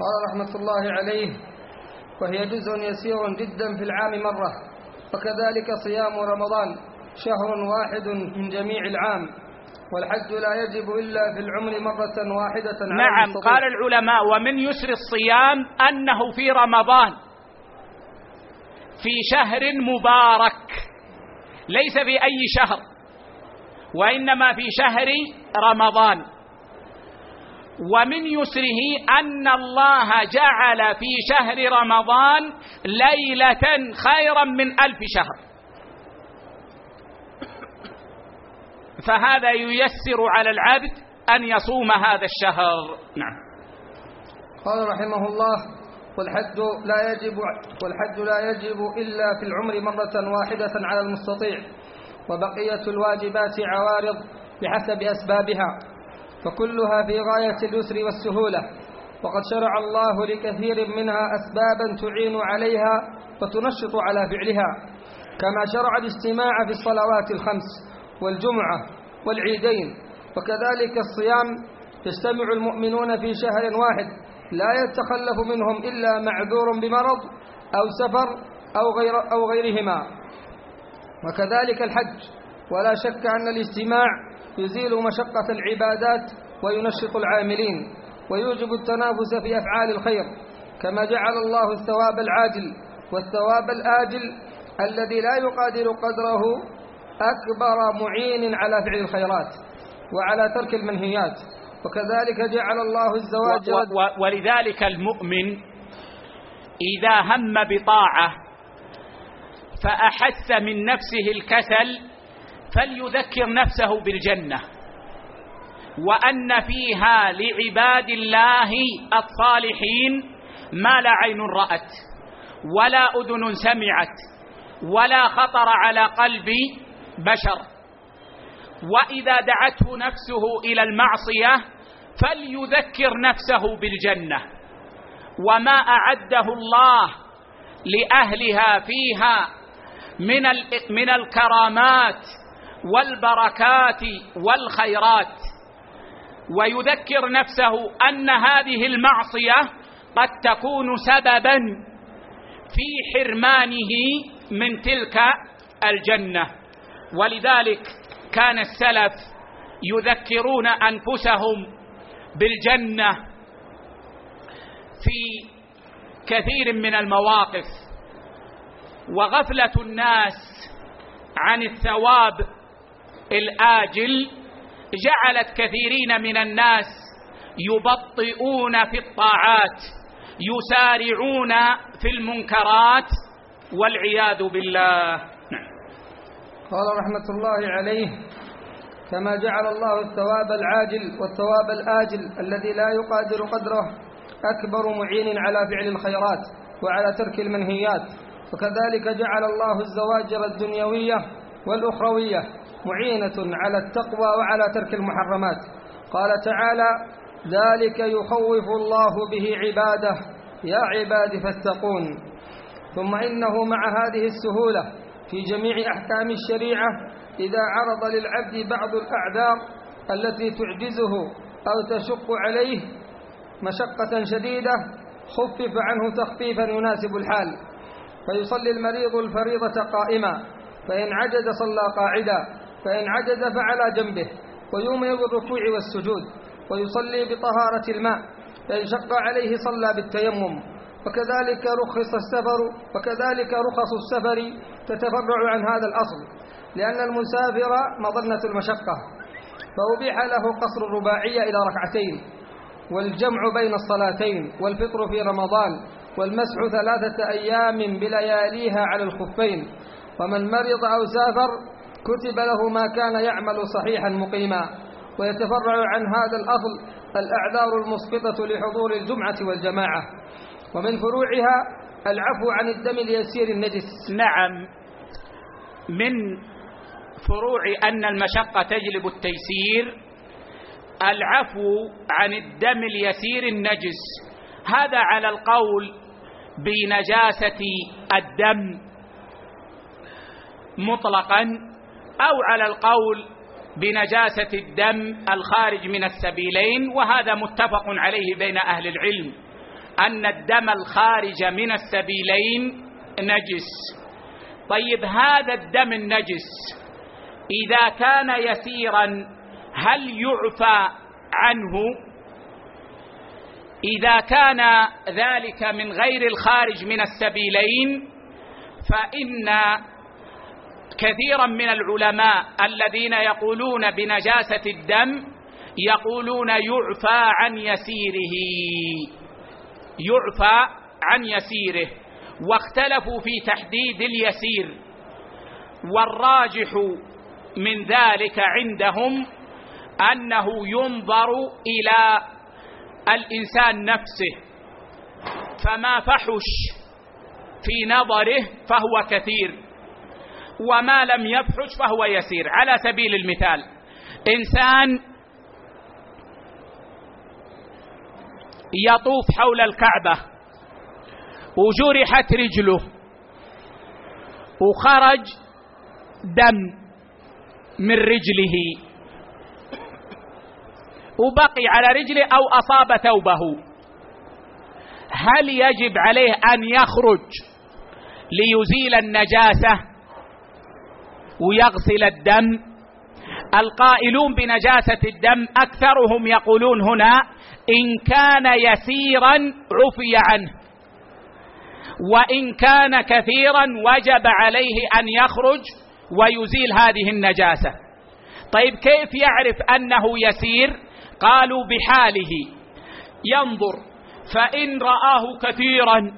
قال رحمة الله عليه وهي جزء يسير جدا في العام مرة وكذلك صيام رمضان شهر واحد من جميع العام والحج لا يجب إلا في العمر مرة واحدة نعم قال العلماء ومن يسر الصيام أنه في رمضان. في شهر مبارك. ليس في أي شهر وإنما في شهر رمضان. ومن يسره أن الله جعل في شهر رمضان ليلة خيرا من ألف شهر. فهذا ييسر على العبد أن يصوم هذا الشهر. نعم. قال رحمه الله والحج لا يجب والحج لا يجب إلا في العمر مرة واحدة على المستطيع وبقية الواجبات عوارض بحسب أسبابها. فكلها في غاية اليسر والسهولة. وقد شرع الله لكثير منها أسبابا تعين عليها وتنشط على فعلها كما شرع الاجتماع في الصلوات الخمس والجمعة والعيدين. وكذلك الصيام يجتمع المؤمنون في شهر واحد لا يتخلف منهم إلا معذور بمرض أو سفر أو, غير أو غيرهما. وكذلك الحج. ولا شك أن الاجتماع يزيل مشقة العبادات وينشط العاملين ويوجب التنافس في أفعال الخير كما جعل الله الثواب العاجل والثواب الآجل الذي لا يقادر قدره أكبر معين على فعل الخيرات وعلى ترك المنهيات وكذلك جعل الله الزواج و و ولذلك المؤمن إذا هم بطاعة فأحس من نفسه الكسل فليذكر نفسه بالجنة وأن فيها لعباد الله الصالحين ما لا عين رأت ولا أذن سمعت ولا خطر على قلب بشر. وإذا دعته نفسه إلى المعصية فليذكر نفسه بالجنة وما أعده الله لأهلها فيها من من الكرامات والبركات والخيرات. ويذكر نفسه أن هذه المعصية قد تكون سببا في حرمانه من تلك الجنة. ولذلك كان السلف يذكرون أنفسهم بالجنة في كثير من المواقف. وغفلة الناس عن الثواب الآجل جعلت كثيرين من الناس يبطئون في الطاعات يسارعون في المنكرات والعياذ بالله نعم. قال رحمة الله عليه كما جعل الله الثواب العاجل والثواب الآجل الذي لا يقادر قدره أكبر معين على فعل الخيرات وعلى ترك المنهيات وكذلك جعل الله الزواجر الدنيوية والأخروية معينة على التقوى وعلى ترك المحرمات. قال تعالى ذلك يخوف الله به عباده. يا عباد فاتقون. ثم إنه مع هذه السهولة في جميع أحكام الشريعة إذا عرض للعبد بعض الأعذار التي تعجزه أو تشق عليه مشقة شديدة خفف عنه تخفيفا يناسب الحال. فيصلي المريض الفريضة قائما. فإن عجز صلى قاعدا. فإن عجز فعلى جنبه ويومئ بالركوع والسجود ويصلي بطهارة الماء فإن شق عليه صلى بالتيمم وكذلك رخص السفر وكذلك رخص السفر تتفرع عن هذا الأصل لأن المسافر مظنة المشقة فأبيح له قصر الرباعية إلى ركعتين والجمع بين الصلاتين والفطر في رمضان والمسح ثلاثة أيام بلياليها على الخفين ومن مرض أو سافر كتب له ما كان يعمل صحيحا مقيما ويتفرع عن هذا الأصل الأعذار المسقطة لحضور الجمعة والجماعة. ومن فروعها العفو عن الدم اليسير النجس. نعم. من فروع أن المشقة تجلب التيسير العفو عن الدم اليسير النجس. هذا على القول بنجاسة الدم مطلقا. أو على القول بنجاسة الدم الخارج من السبيلين وهذا متفق عليه بين أهل العلم أن الدم الخارج من السبيلين نجس. طيب هذا الدم النجس إذا كان يسيرا هل يعفى عنه؟ إذا كان ذلك من غير الخارج من السبيلين فإن كثيرا من العلماء الذين يقولون بنجاسة الدم يقولون يعفى عن يسيره. يعفى عن يسيره. واختلفوا في تحديد اليسير. والراجح من ذلك عندهم أنه ينظر إلى الإنسان نفسه. فما فحش في نظره فهو كثير. وما لم يفحش فهو يسير. على سبيل المثال إنسان يطوف حول الكعبة وجرحت رجله وخرج دم من رجله وبقي على رجله أو أصاب ثوبه. هل يجب عليه أن يخرج ليزيل النجاسة؟ ويغسل الدم. القائلون بنجاسة الدم أكثرهم يقولون هنا إن كان يسيرا عفي عنه. وإن كان كثيرا وجب عليه أن يخرج ويزيل هذه النجاسة. طيب كيف يعرف أنه يسير؟ قالوا بحاله. ينظر. فإن رآه كثيرا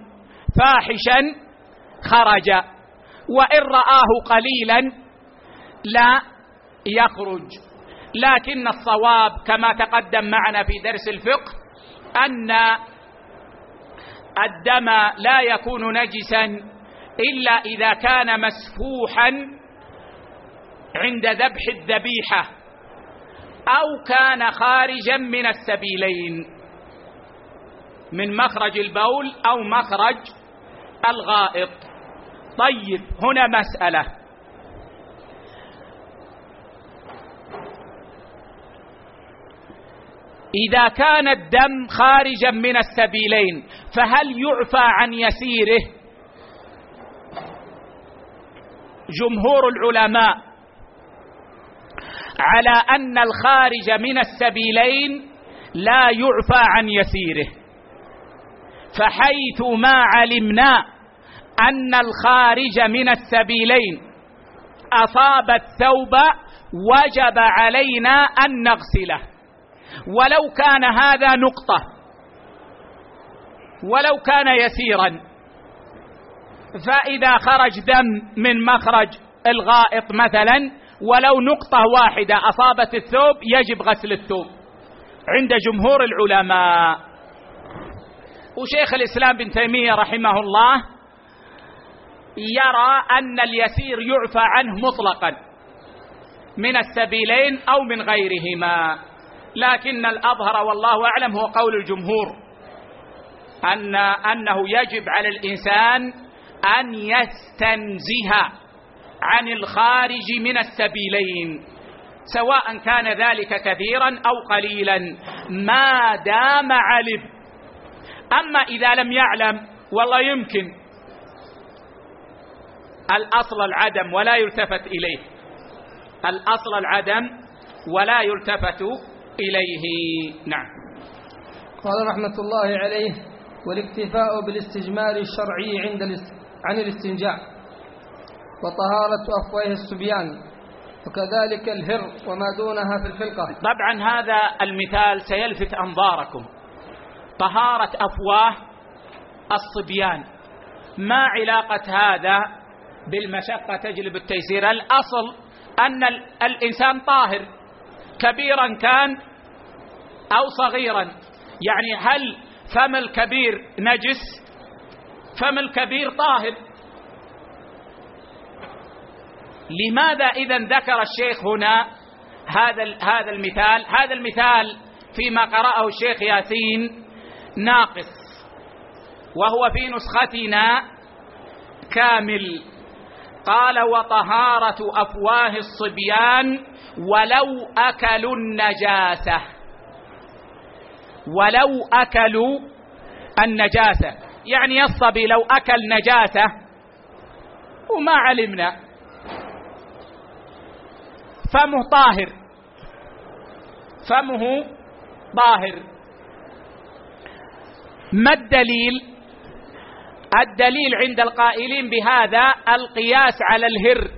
فاحشا خرج. وإن رآه قليلا لا يخرج. لكن الصواب كما تقدم معنا في درس الفقه أن الدم لا يكون نجسا إلا إذا كان مسفوحا عند ذبح الذبيحة أو كان خارجا من السبيلين من مخرج البول أو مخرج الغائط. طيب هنا مسألة. إذا كان الدم خارجا من السبيلين فهل يعفى عن يسيره؟ جمهور العلماء على أن الخارج من السبيلين لا يعفى عن يسيره فحيث ما علمنا أن الخارج من السبيلين أصاب الثوب وجب علينا أن نغسله. ولو كان هذا نقطة ولو كان يسيرا فإذا خرج دم من مخرج الغائط مثلا ولو نقطة واحدة أصابت الثوب يجب غسل الثوب. عند جمهور العلماء. وشيخ الإسلام بن تيمية رحمه الله يرى أن اليسير يعفى عنه مطلقا من السبيلين أو من غيرهما. لكن الأظهر والله أعلم هو قول الجمهور أن أنه يجب على الإنسان أن يستنزه عن الخارج من السبيلين سواء كان ذلك كثيرا أو قليلا ما دام علم. أما إذا لم يعلم والله يمكن الأصل العدم ولا يلتفت إليه. الأصل العدم ولا يلتفت إليه. نعم. قال رحمة الله عليه والاكتفاء بالاستجمار الشرعي عند عن الاستنجاء. وطهارة أفواه الصبيان. وكذلك الهر وما دونها في الفلقة طبعا هذا المثال سيلفت أنظاركم. طهارة أفواه الصبيان. ما علاقة هذا بالمشقة تجلب التيسير؟ الأصل أن الإنسان طاهر. كبيرا كان أو صغيرا. يعني هل فم الكبير نجس؟ فم الكبير طاهر. لماذا إذا ذكر الشيخ هنا هذا هذا المثال؟ هذا المثال فيما قرأه الشيخ ياسين ناقص وهو في نسختنا كامل. قال وطهارة أفواه الصبيان ولو أكلوا النجاسة. ولو أكلوا النجاسة. يعني الصبي لو أكل نجاسة وما علمنا. فمه طاهر. فمه طاهر. ما الدليل؟ الدليل عند القائلين بهذا القياس على الهر.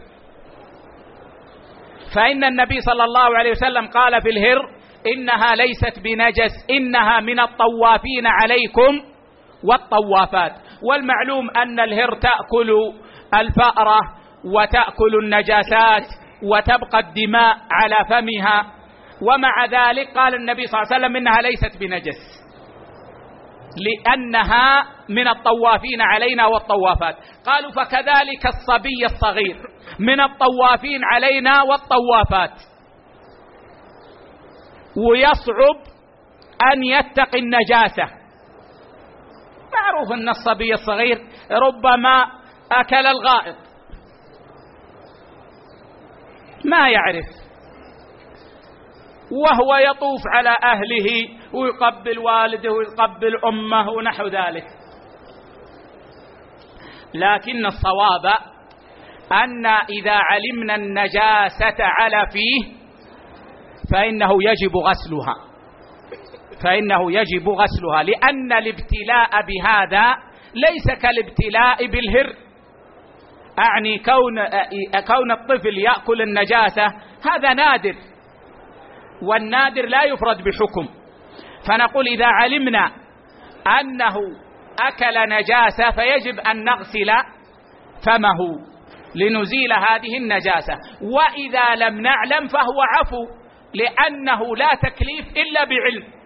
فإن النبي صلى الله عليه وسلم قال في الهر إنها ليست بنجس إنها من الطوافين عليكم والطوافات. والمعلوم أن الهر تأكل الفأرة وتأكل النجاسات وتبقى الدماء على فمها. ومع ذلك قال النبي صلى الله عليه وسلم إنها ليست بنجس. لأنها من الطوافين علينا والطوافات. قالوا فكذلك الصبي الصغير من الطوافين علينا والطوافات. ويصعب أن يتقي النجاسة. معروف أن الصبي الصغير ربما أكل الغائط. ما يعرف. وهو يطوف على أهله ويقبل والده ويقبل أمه ونحو ذلك. لكن الصواب أن إذا علمنا النجاسة على فيه فإنه يجب غسلها. فإنه يجب غسلها. لأن الابتلاء بهذا ليس كالابتلاء بالهر. أعني كون كون الطفل يأكل النجاسة هذا نادر. والنادر لا يفرد بحكم. فنقول إذا علمنا أنه أكل نجاسة فيجب أن نغسل فمه لنزيل هذه النجاسة. وإذا لم نعلم فهو عفو. لأنه لا تكليف إلا بعلم.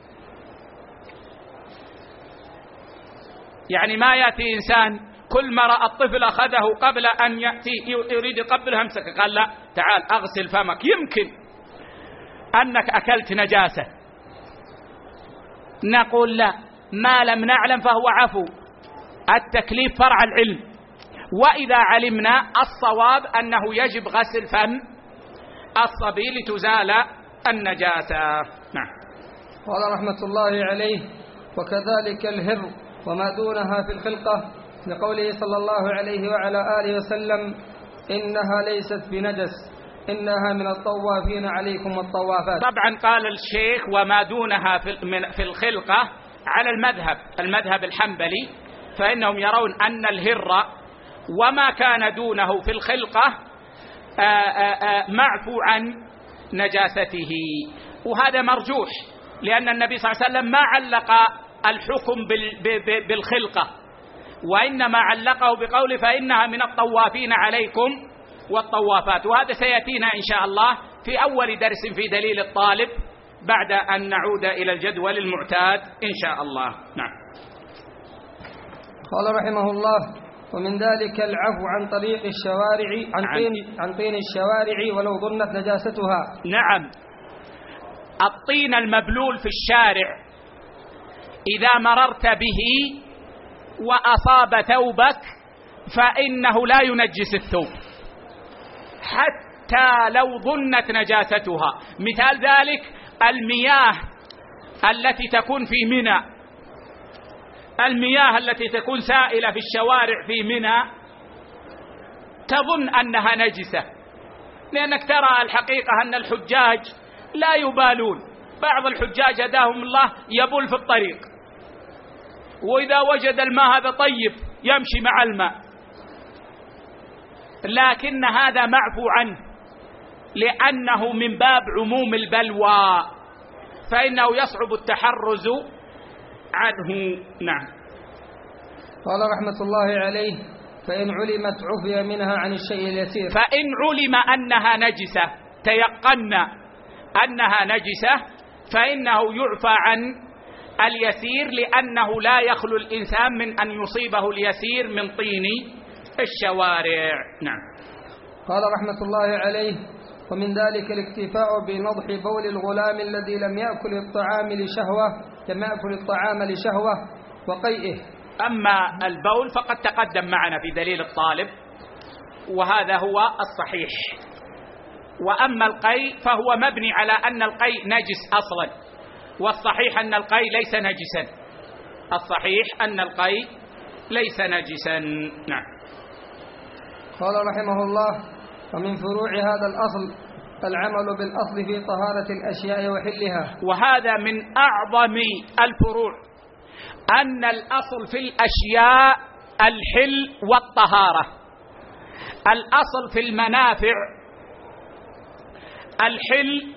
يعني ما يأتي إنسان كل ما رأى الطفل أخذه قبل أن يأتي يريد يقبله أمسك قال لا تعال أغسل فمك. يمكن أنك أكلت نجاسة. نقول لا ما لم نعلم فهو عفو. التكليف فرع العلم. وإذا علمنا الصواب أنه يجب غسل فم الصبي لتزال النجاسة نعم. قال رحمة الله عليه وكذلك الهر وما دونها في الخلقة لقوله صلى الله عليه وعلى آله وسلم إنها ليست بنجس إنها من الطوافين عليكم والطوافات. طبعا قال الشيخ وما دونها في الخلقة على المذهب المذهب الحنبلي فإنهم يرون أن الهر وما كان دونه في الخلقة آه، آه، آه، معفو عن نجاسته. وهذا مرجوح لأن النبي صلى الله عليه وسلم ما علق الحكم بالخلقة وإنما علقه بقول فإنها من الطوافين عليكم والطوافات. وهذا سيأتينا إن شاء الله في أول درس في دليل الطالب بعد أن نعود إلى الجدول المعتاد إن شاء الله. نعم. قال رحمه الله ومن ذلك العفو عن طريق الشوارع عن طين عن طين الشوارع ولو ظنت نجاستها. نعم. الطين المبلول في الشارع إذا مررت به وأصاب ثوبك فإنه لا ينجس الثوب. حتى لو ظنت نجاستها. مثال ذلك المياه التي تكون في منى. المياه التي تكون سائلة في الشوارع في منى تظن أنها نجسة لأنك ترى الحقيقة أن الحجاج لا يبالون. بعض الحجاج هداهم الله يبول في الطريق وإذا وجد الماء هذا طيب يمشي مع الماء. لكن هذا معفو عنه لأنه من باب عموم البلوى فإنه يصعب التحرز عنه. نعم. قال رحمة الله عليه فإن علمت عفي منها عن الشيء اليسير. فإن علم أنها نجسة تيقنا أنها نجسة فإنه يعفى عن اليسير لأنه لا يخلو الإنسان من أن يصيبه اليسير من طين الشوارع. نعم. قال رحمة الله عليه ومن ذلك الاكتفاء بنضح بول الغلام الذي لم يأكل الطعام لشهوة لم يأكل الطعام لشهوة وقيئه. أما البول فقد تقدم معنا في دليل الطالب وهذا هو الصحيح. وأما القيء فهو مبني على أن القيء نجس أصلا والصحيح أن القيء ليس نجسا. الصحيح أن القيء ليس نجسا. نعم. قال رحمه الله ومن فروع هذا الأصل العمل بالأصل في طهارة الأشياء وحلها. وهذا من أعظم الفروع أن الأصل في الأشياء الحل والطهارة. الأصل في المنافع الحل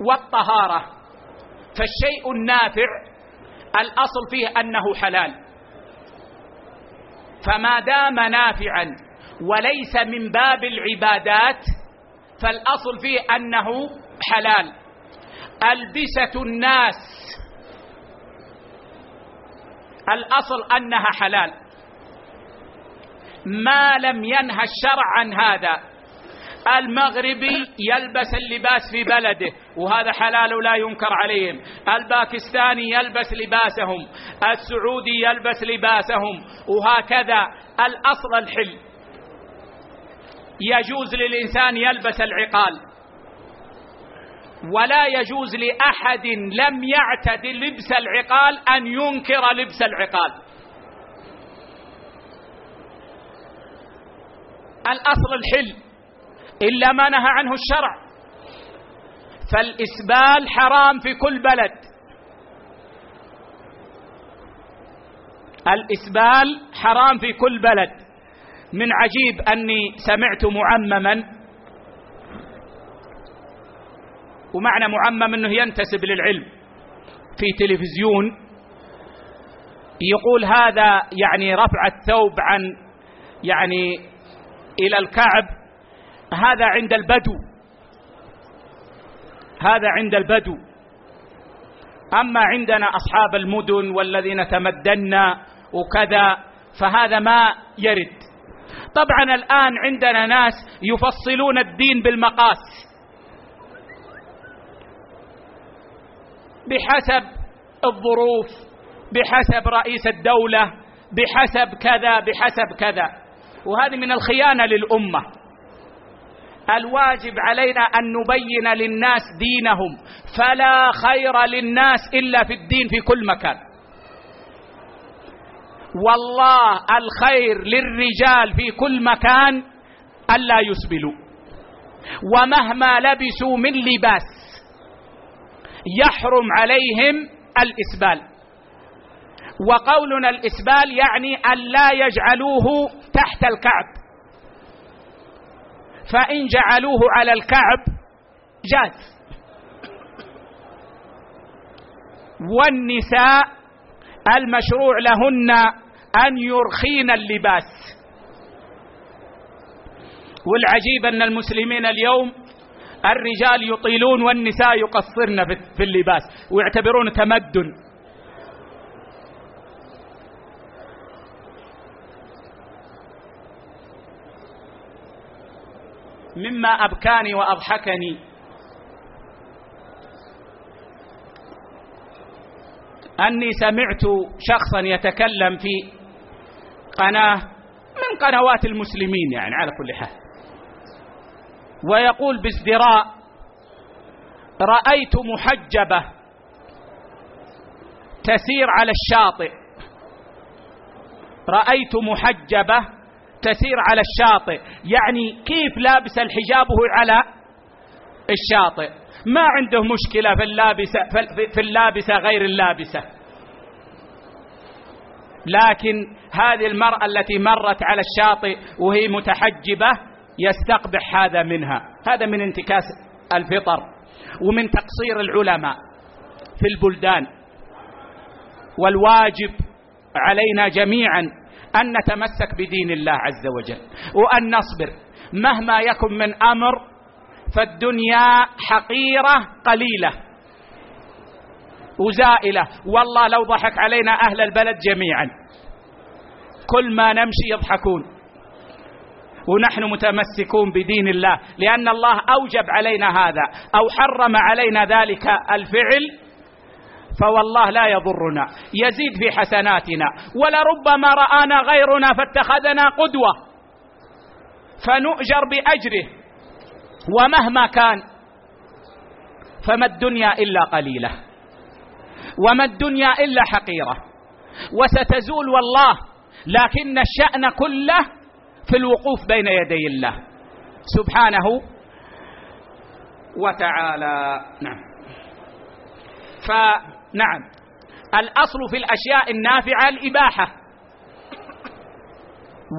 والطهارة. فالشيء النافع الأصل فيه أنه حلال. فما دام نافعا وليس من باب العبادات فالأصل فيه أنه حلال. ألبسة الناس. الأصل أنها حلال. ما لم ينهى الشرع عن هذا. المغربي يلبس اللباس في بلده وهذا حلال ولا ينكر عليهم. الباكستاني يلبس لباسهم. السعودي يلبس لباسهم. وهكذا. الأصل الحل. يجوز للإنسان يلبس العقال ولا يجوز لأحد لم يعتد لبس العقال أن ينكر لبس العقال. الأصل الحل إلا ما نهى عنه الشرع. فالإسبال حرام في كل بلد. الإسبال حرام في كل بلد. من عجيب أني سمعت معمما. ومعنى معمم أنه ينتسب للعلم. في تلفزيون يقول هذا يعني رفع الثوب عن يعني إلى الكعب. هذا عند البدو. هذا عند البدو. أما عندنا أصحاب المدن والذين تمدنا وكذا فهذا ما يرد. طبعا الآن عندنا ناس يفصلون الدين بالمقاس. بحسب الظروف بحسب رئيس الدولة بحسب كذا بحسب كذا. وهذه من الخيانة للأمة. الواجب علينا أن نبين للناس دينهم. فلا خير للناس إلا في الدين في كل مكان. والله الخير للرجال في كل مكان ألا يسبلوا ومهما لبسوا من لباس يحرم عليهم الإسبال. وقولنا الإسبال يعني أن لا يجعلوه تحت الكعب. فإن جعلوه على الكعب جاز. والنساء المشروع لهن أن يرخين اللباس. والعجيب أن المسلمين اليوم الرجال يطيلون والنساء يقصرن في اللباس ويعتبرون تمدن. مما أبكاني وأضحكني. أني سمعت شخصا يتكلم في قناة من قنوات المسلمين يعني على كل حال. ويقول بازدراء رأيت محجبة تسير على الشاطئ. رأيت محجبة تسير على الشاطئ. يعني كيف لابس الحجاب وهو على الشاطئ؟ ما عنده مشكلة في اللابسة, في اللابسة غير اللابسة. لكن هذه المرأة التي مرت على الشاطئ وهي متحجبة يستقبح هذا منها. هذا من انتكاس الفطر ومن تقصير العلماء في البلدان. والواجب علينا جميعا أن نتمسك بدين الله عز وجل وأن نصبر. مهما يكن من أمر فالدنيا حقيرة قليلة. وزائلة. والله لو ضحك علينا أهل البلد جميعا. كل ما نمشي يضحكون. ونحن متمسكون بدين الله. لأن الله أوجب علينا هذا. أو حرم علينا ذلك الفعل. فوالله لا يضرنا. يزيد في حسناتنا. ولربما رآنا غيرنا فاتخذنا قدوة. فنؤجر بأجره. ومهما كان. فما الدنيا إلا قليلة. وما الدنيا إلا حقيرة وستزول والله لكن الشأن كله في الوقوف بين يدي الله. سبحانه وتعالى. نعم. ف نعم. الأصل في الأشياء النافعة الإباحة.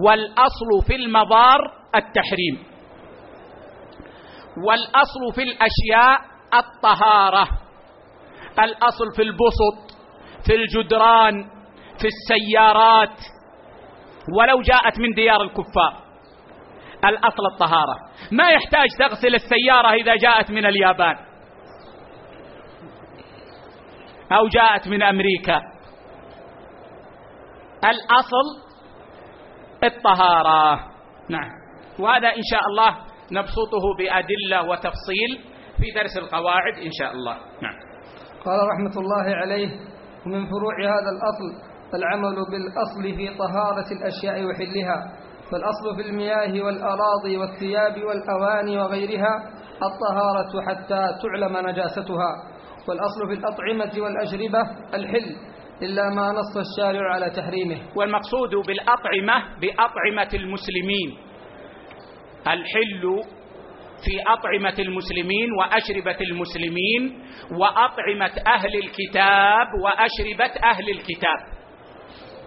والأصل في المضار التحريم. والأصل في الأشياء الطهارة. الأصل في البسط في الجدران في السيارات. ولو جاءت من ديار الكفار. الأصل الطهارة. ما يحتاج تغسل السيارة إذا جاءت من اليابان. أو جاءت من أمريكا. الأصل الطهارة. نعم. وهذا إن شاء الله نبسطه بأدلة وتفصيل في درس القواعد إن شاء الله. نعم. قال رحمة الله عليه ومن فروع هذا الأصل العمل بالأصل في طهارة الأشياء وحلها فالأصل في المياه والأراضي والثياب والأواني وغيرها الطهارة حتى تعلم نجاستها والأصل في الأطعمة والأشربة الحل إلا ما نص الشارع على تحريمه. والمقصود بالأطعمة بأطعمة المسلمين الحل في أطعمة المسلمين وأشربة المسلمين وأطعمة أهل الكتاب وأشربة أهل الكتاب.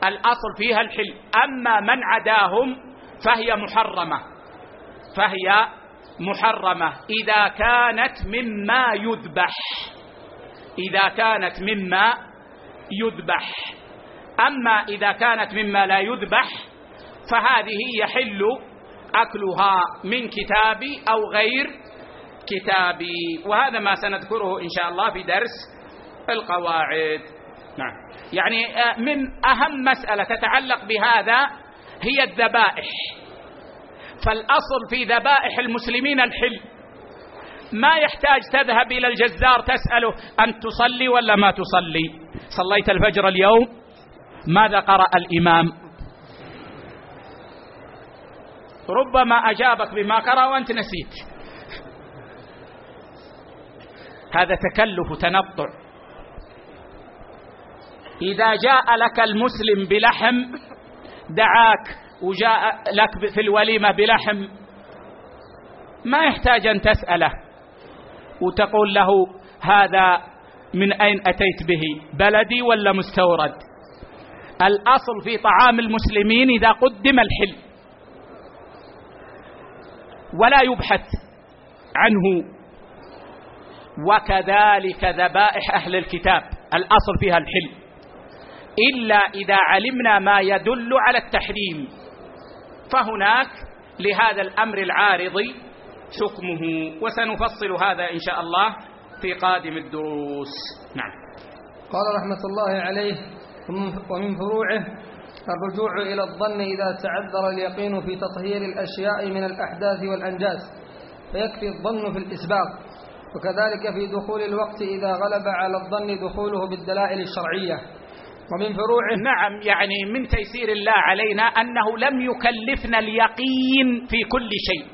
الأصل فيها الحل. أما من عداهم فهي محرمة. فهي محرمة. إذا كانت مما يذبح. إذا كانت مما يذبح. أما إذا كانت مما لا يذبح فهذه يحل أكلها من كتابي أو غير كتابي وهذا ما سنذكره إن شاء الله في درس القواعد. نعم. يعني آه، من أهم مسألة تتعلق بهذا هي الذبائح. فالأصل في ذبائح المسلمين الحل. ما يحتاج تذهب إلى الجزار تسأله أن تصلي ولا ما تصلي. صليت الفجر اليوم؟ ماذا قرأ الإمام؟ ربما أجابك بما قرأ وأنت نسيت. هذا تكلف تنطع. إذا جاء لك المسلم بلحم دعاك وجاء لك في الوليمة بلحم ما يحتاج أن تسأله وتقول له هذا من أين أتيت به بلدي ولا مستورد؟ الأصل في طعام المسلمين إذا قدم الحل ولا يبحث عنه. وكذلك ذبائح أهل الكتاب الأصل فيها الحل. إلا إذا علمنا ما يدل على التحريم. فهناك لهذا الأمر العارض حكمه وسنفصل هذا إن شاء الله في قادم الدروس. نعم. قال رحمة الله عليه ومن فروعه الرجوع إلى الظن إذا تعذر اليقين في تطهير الأشياء من الأحداث والأنجاز فيكفي الظن في الإسباق وكذلك في دخول الوقت إذا غلب على الظن دخوله بالدلائل الشرعية. ومن فروعه نعم يعني من تيسير الله علينا أنه لم يكلفنا اليقين في كل شيء.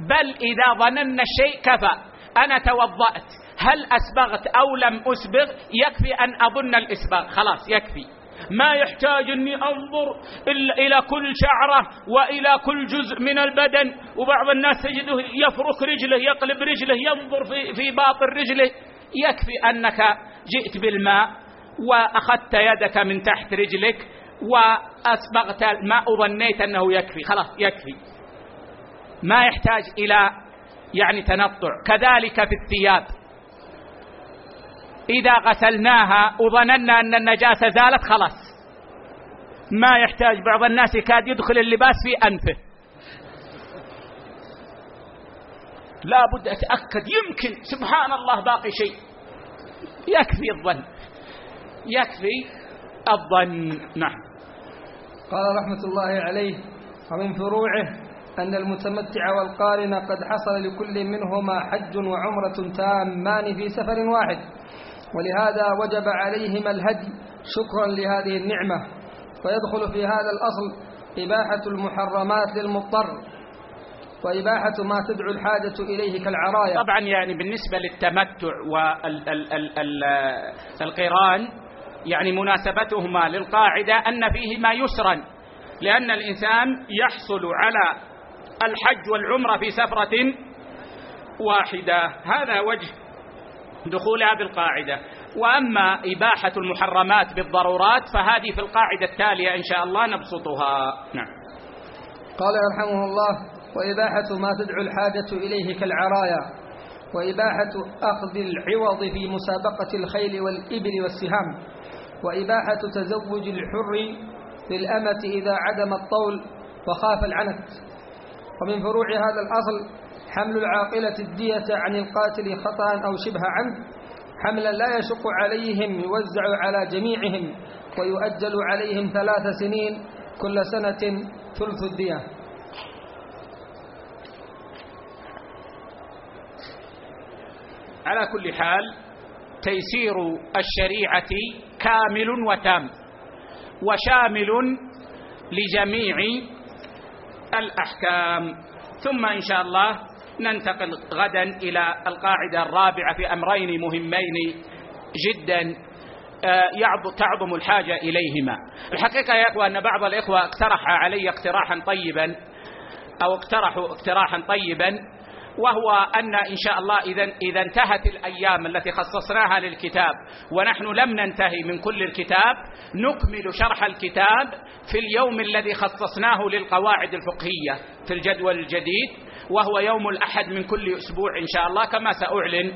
بل إذا ظننا الشيء كفى أنا توضأت هل أسبغت أو لم أسبغ يكفي أن أظن الإسباغ. خلاص يكفي. ما يحتاج أني أنظر إلى كل شعرة وإلى كل جزء من البدن. وبعض الناس تجده يفرك رجله يقلب رجله ينظر في, في باطن رجله. يكفي أنك جئت بالماء وأخذت يدك من تحت رجلك وأسبغت الماء وظنيت أنه يكفي. خلاص يكفي. ما يحتاج إلى يعني تنطع. كذلك في الثياب. إذا غسلناها وظننا أن النجاسة زالت خلاص. ما يحتاج بعض الناس يكاد يدخل اللباس في أنفه. لا بد أتأكد يمكن سبحان الله باقي شيء. يكفي الظن. يكفي الظن. نعم. قال رحمة الله عليه ومن فروعه أن المتمتع والقارن قد حصل لكل منهما حج وعمرة تامان في سفر واحد. ولهذا وجب عليهما الهدي. شكرا لهذه النعمة. ويدخل في هذا الأصل إباحة المحرمات للمضطر وإباحة ما تدعو الحاجة إليه كالعرايا طبعا يعني بالنسبة للتمتع والقران يعني مناسبتهما للقاعدة أن فيهما يسرا لأن الإنسان يحصل على الحج والعمرة في سفرة واحدة. هذا وجه دخول هذه القاعدة. وأما إباحة المحرمات بالضرورات فهذه في القاعدة التالية إن شاء الله نبسطها. نعم. قال يرحمه الله وإباحة ما تدعو الحاجة إليه كالعرايا وإباحة أخذ العوض في مسابقة الخيل والإبل والسهام وإباحة تزوج الحر للأمة إذا عدم الطول وخاف العنت. ومن فروع هذا الأصل حمل العاقلة الدية عن القاتل خطأ أو شبه عمد حملا لا يشق عليهم يوزع على جميعهم ويؤجل عليهم ثلاث سنين كل سنة ثلث الدية. على كل حال تيسير الشريعة كامل وتام وشامل لجميع الأحكام. ثم إن شاء الله ننتقل غدا إلى القاعدة الرابعة في أمرين مهمين جدا آه، تعظم الحاجة إليهما. الحقيقة يا إخوة أن بعض الإخوة اقترح علي اقتراحا طيبا أو اقترحوا اقتراحا طيبا وهو أن إن شاء الله إذا إذا انتهت الأيام التي خصصناها للكتاب ونحن لم ننتهي من كل الكتاب نكمل شرح الكتاب في اليوم الذي خصصناه للقواعد الفقهية في الجدول الجديد. وهو يوم الأحد من كل أسبوع إن شاء الله كما سأعلن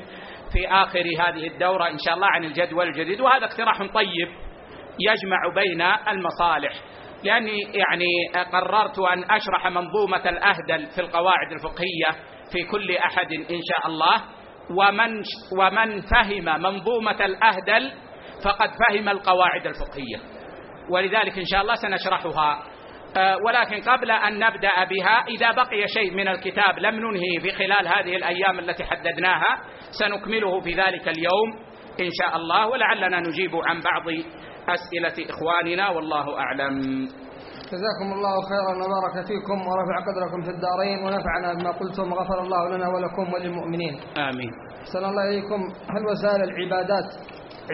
في آخر هذه الدورة إن شاء الله عن الجدول الجديد. وهذا اقتراح طيب يجمع بين المصالح. لأني يعني قررت أن أشرح منظومة الأهدل في القواعد الفقهية في كل أحد إن شاء الله. ومن, ومن فهم منظومة الأهدل فقد فهم القواعد الفقهية. ولذلك إن شاء الله سنشرحها ولكن قبل أن نبدأ بها إذا بقي شيء من الكتاب لم ننهي بخلال هذه الأيام التي حددناها سنكمله في ذلك اليوم إن شاء الله ولعلنا نجيب عن بعض أسئلة إخواننا والله أعلم. جزاكم الله خيرا وبارك فيكم ورفع قدركم في الدارين ونفعنا بما قلتم وغفر الله لنا ولكم وللمؤمنين. آمين. صلى الله إليكم. هل وسائل العبادات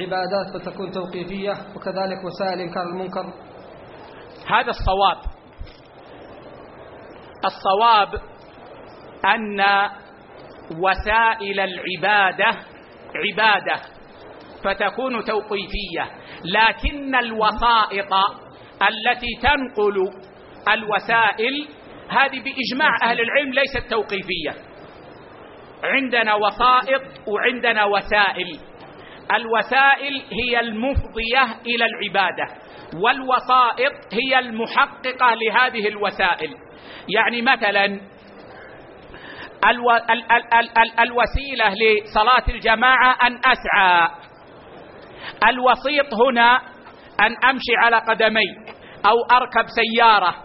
عبادات فتكون توقيفية؟ وكذلك وسائل إنكار المنكر؟ هذا الصواب. الصواب أن وسائل العبادة عبادة فتكون توقيفية لكن الوسائط التي تنقل الوسائل هذه بإجماع أهل العلم ليست توقيفية. عندنا وسائط وعندنا وسائل. الوسائل هي المفضية إلى العبادة. والوسائط هي المحققة لهذه الوسائل. يعني مثلا ألو... ال... ال... ال... الوسيلة لصلاة الجماعة أن أسعى. الوسيط هنا أن أمشي على قدمي أو أركب سيارة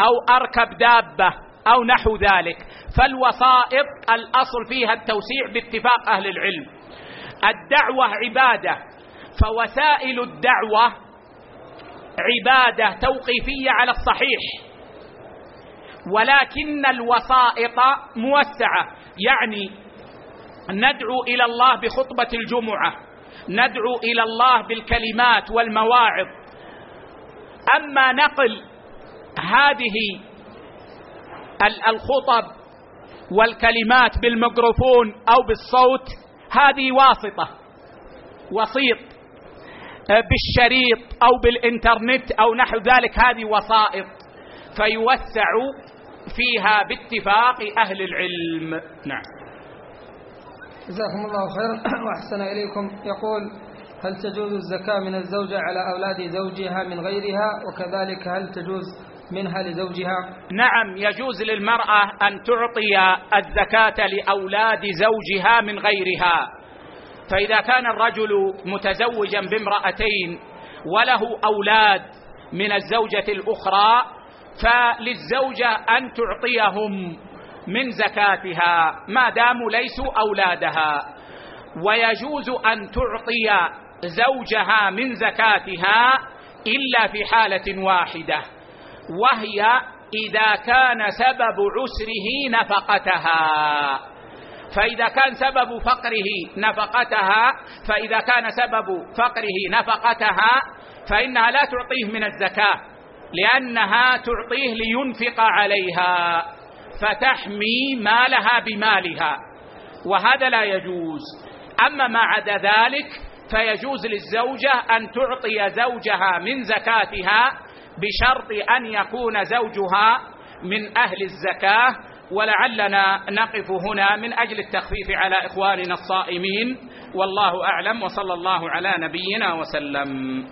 أو أركب دابة أو نحو ذلك. فالوسائط الأصل فيها التوسيع باتفاق أهل العلم. الدعوة عبادة. فوسائل الدعوة عبادة توقيفية على الصحيح. ولكن الوسائط موسعة. يعني ندعو إلى الله بخطبة الجمعة. ندعو إلى الله بالكلمات والمواعظ. أما نقل هذه الخطب والكلمات بالميكروفون أو بالصوت هذه واسطة. وسيط. بالشريط أو بالإنترنت أو نحو ذلك هذه وسائط فيوسع فيها باتفاق أهل العلم. نعم. جزاكم الله خيرا وأحسن إليكم. يقول هل تجوز الزكاة من الزوجة على أولاد زوجها من غيرها؟ وكذلك هل تجوز منها لزوجها؟ نعم يجوز للمرأة أن تعطي الزكاة لأولاد زوجها من غيرها. فإذا كان الرجل متزوجا بامرأتين وله أولاد من الزوجة الأخرى فللزوجة أن تعطيهم من زكاتها ما داموا ليسوا أولادها. ويجوز أن تعطي زوجها من زكاتها إلا في حالة واحدة وهي إذا كان سبب عسره نفقتها. فإذا كان سبب فقره نفقتها فإذا كان سبب فقره نفقتها فإنها لا تعطيه من الزكاة لأنها تعطيه لينفق عليها فتحمي مالها بمالها وهذا لا يجوز. أما ما عدا ذلك فيجوز للزوجة أن تعطي زوجها من زكاتها بشرط أن يكون زوجها من أهل الزكاة ولعلنا نقف هنا من أجل التخفيف على إخواننا الصائمين. والله أعلم وصلى الله على نبينا وسلم.